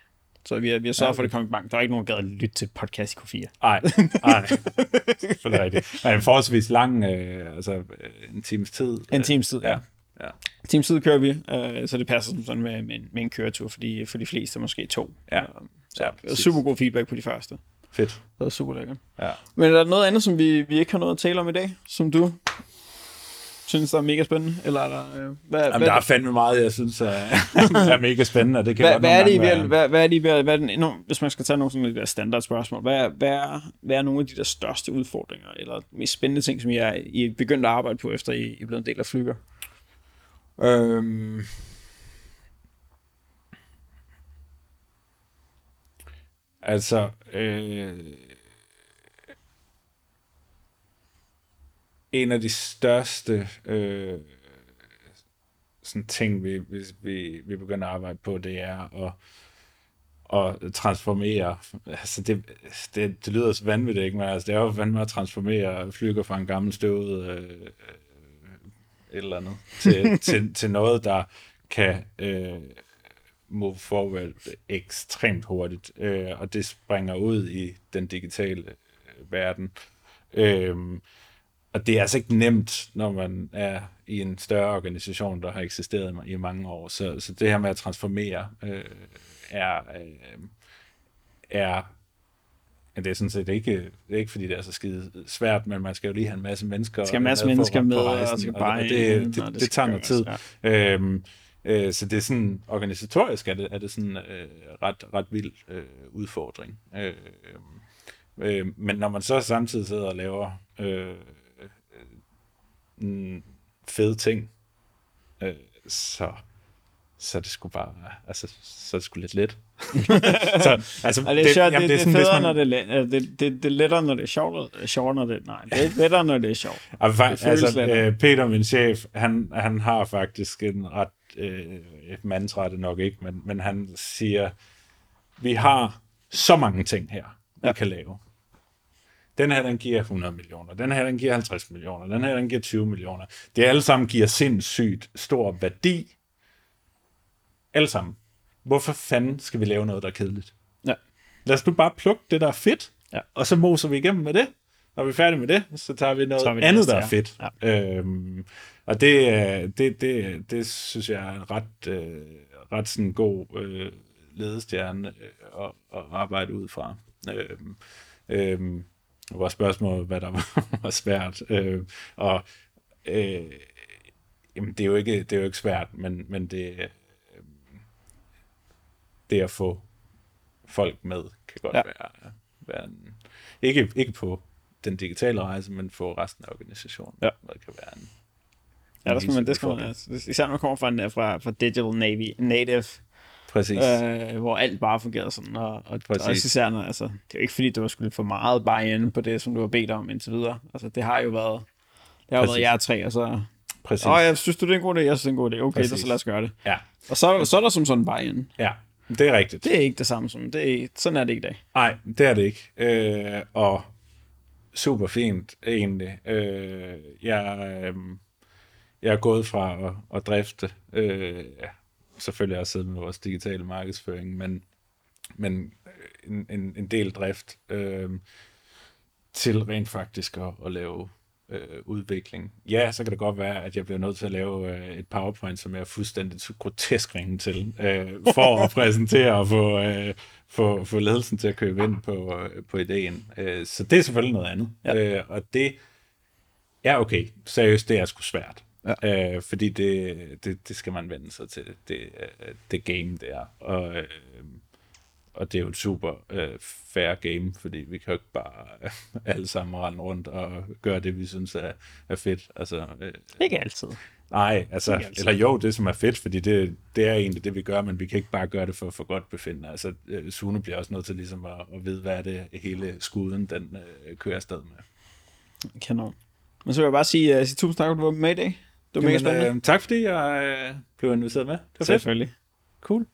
[SPEAKER 1] Så vi har, vi har sørget for, at det kom i bank. Der er ikke nogen, der gad at lytte til podcast i Q4.
[SPEAKER 2] Nej, nej. Selvfølgelig rigtigt. Men en forholdsvis lang, øh, altså øh, en times tid.
[SPEAKER 1] En times tid, ja.
[SPEAKER 2] ja. ja.
[SPEAKER 1] En times tid kører vi, øh, så det passer som sådan med, med, en, med en køretur, fordi for de fleste måske to.
[SPEAKER 2] Ja.
[SPEAKER 1] Øh, Så
[SPEAKER 2] Ja,
[SPEAKER 1] super god feedback på de første.
[SPEAKER 2] Fedt.
[SPEAKER 1] Det var super lækkert.
[SPEAKER 2] Ja.
[SPEAKER 1] Men er der noget andet, som vi, vi ikke har noget at tale om i dag, som du synes, der er mega spændende? Eller er der, øh, hvad,
[SPEAKER 2] Jamen,
[SPEAKER 1] hvad,
[SPEAKER 2] der er fandme meget, jeg synes er, er mega spændende, og det kan
[SPEAKER 1] hvad,
[SPEAKER 2] godt
[SPEAKER 1] hvad, er det,
[SPEAKER 2] gange
[SPEAKER 1] virkeligheden- hvad, hvad er det, virkeligheden- hvad er den, hvis man skal tage nogle sådan lidt der standardspørgsmål, hvad, hvad, er, hvad er nogle af de der største udfordringer, eller mest spændende ting, som I er, I er begyndt at arbejde på, efter I, I er blevet en del af flyger?
[SPEAKER 2] Øhm, altså, øh, en af de største øh, sådan ting, vi, vi, vi, vi begynder at arbejde på, det er at, at transformere, altså det, det, det lyder så vanvittigt, ikke? men altså det er jo fandme at transformere flyger fra en gammel støvet øh, et eller andet, til, til, til noget, der kan øh, move forward ekstremt hurtigt, øh, og det springer ud i den digitale øh, verden. Øhm, og det er altså ikke nemt, når man er i en større organisation, der har eksisteret i mange år. Så, så det her med at transformere øh, er, øh, er Ja, det er sådan set ikke, det er ikke fordi det er så skide svært, men man skal jo lige have en masse mennesker,
[SPEAKER 1] skal en masse mennesker med,
[SPEAKER 2] rejsen,
[SPEAKER 1] og skal
[SPEAKER 2] og
[SPEAKER 1] bare
[SPEAKER 2] det, det,
[SPEAKER 1] og
[SPEAKER 2] det,
[SPEAKER 1] det
[SPEAKER 2] det
[SPEAKER 1] skal
[SPEAKER 2] tager noget tid.
[SPEAKER 1] gøres,
[SPEAKER 2] Øhm, øh, så det er sådan, organisatorisk er det, er det sådan øh, ret, ret vild øh, udfordring. Øh, øh, men når man så samtidig sidder og laver øh, øh, fede ting, øh, så så det sgu bare, altså, så det sgu lidt let. så, altså,
[SPEAKER 1] Og det er, sjovt,
[SPEAKER 2] jamen,
[SPEAKER 1] det, det, er
[SPEAKER 2] sådan,
[SPEAKER 1] federe,
[SPEAKER 2] man-
[SPEAKER 1] når det er let, øh, det, det, det er lettere, når det er sjovt, det er sjovere, når det nej, det er lettere, når det er sjovt.
[SPEAKER 2] Altså,
[SPEAKER 1] Det
[SPEAKER 2] altså øh, Peter, min chef, han, han har faktisk en ret, øh, et mantra det nok ikke, men, men han siger, vi har så mange ting her, vi
[SPEAKER 1] Ja.
[SPEAKER 2] kan lave. Den her, den giver 100 millioner. Den her, den giver 50 millioner. Den her, den giver 20 millioner. Det alle sammen giver sindssygt stor værdi. Alle sammen. Hvorfor fanden skal vi lave noget, der er kedeligt?
[SPEAKER 1] Ja.
[SPEAKER 2] Lad os nu bare plukke det, der er fedt,
[SPEAKER 1] Ja.
[SPEAKER 2] og så moser vi igennem med det. Når vi er færdige med det, så tager vi noget
[SPEAKER 1] tager vi det
[SPEAKER 2] andet,
[SPEAKER 1] næste,
[SPEAKER 2] der er fedt.
[SPEAKER 1] Ja.
[SPEAKER 2] Øhm, og det, er- det, det, det synes jeg er en ret, øh, ret sådan god øh, ledestjerne øh, at, at arbejde ud fra. Øhm, øhm, det var spørgsmålet, hvad der var, var svært. Øh, og øh, jamen, det, er jo ikke, det er jo ikke svært, men, men det, øh, det at få folk med, kan godt
[SPEAKER 1] Ja.
[SPEAKER 2] være, være en, ikke, ikke på den digitale rejse, men få resten af organisationen.
[SPEAKER 1] Ja.
[SPEAKER 2] Det kan være en,
[SPEAKER 1] Ja, der skal man, det skal man, altså, især når man kommer fra, fra, fra Digital Navy, Native,
[SPEAKER 2] Præcis.
[SPEAKER 1] øh, hvor alt bare fungerer sådan, og, og, og
[SPEAKER 2] Præcis.
[SPEAKER 1] også især, når, altså, det er jo ikke fordi, du har skulle for meget buy-in på det, som du har bedt om indtil videre. Altså, det har jo været, det har jo været jer tre, og så,
[SPEAKER 2] Præcis.
[SPEAKER 1] åh, jeg synes du, det er en god idé? Jeg synes, det er en god idé. Okay,
[SPEAKER 2] Præcis.
[SPEAKER 1] så lad os gøre det.
[SPEAKER 2] Ja,
[SPEAKER 1] Og så, så er der som sådan buy-in.
[SPEAKER 2] ja, det er rigtigt.
[SPEAKER 1] Det er ikke det samme som, det er, sådan er det ikke i dag.
[SPEAKER 2] Nej, det er det ikke. Øh, og super fint, egentlig. Øh, jeg, øh, jeg er gået fra at, at drifte, øh, ja, selvfølgelig også siddet med vores digitale markedsføring, men, men en, en, en del drift øh, til rent faktisk at, at lave øh, udvikling. Ja, så kan det godt være, at jeg bliver nødt til at lave øh, et PowerPoint, som jeg er fuldstændig grotesk ringe til, øh, for at præsentere og få, øh, få, få ledelsen til at købe ind på, øh, på ideen. Øh, så det er selvfølgelig noget andet.
[SPEAKER 1] Ja.
[SPEAKER 2] Øh, og det er okay. Seriøst, det er sgu svært.
[SPEAKER 1] Ja.
[SPEAKER 2] Øh, fordi det, det, det skal man vende sig til. Det, øh, det game, det er. Og, øh, og det er jo et super øh, fair game, fordi vi kan jo ikke bare øh, alle sammen rende rundt og gøre det, vi synes er, er fedt. Altså, øh,
[SPEAKER 1] Ikke altid.
[SPEAKER 2] nej, altså,
[SPEAKER 1] altid.
[SPEAKER 2] eller jo, det som er fedt, fordi det, det er egentlig det, vi gør, men vi kan ikke bare gøre det for, for godt befindende. Altså, øh, Sune bliver også nødt til ligesom at, at vide, hvad er det hele skuden, den øh, kører afsted med.
[SPEAKER 1] Kanon. Men så vil jeg bare sige, uh, sige tusind tak, at du var med i dag. Det var mega spændende.
[SPEAKER 2] øh, tak fordi jeg øh, blev inviteret med. Det var fedt.
[SPEAKER 1] Selvfølgelig.
[SPEAKER 2] Cool.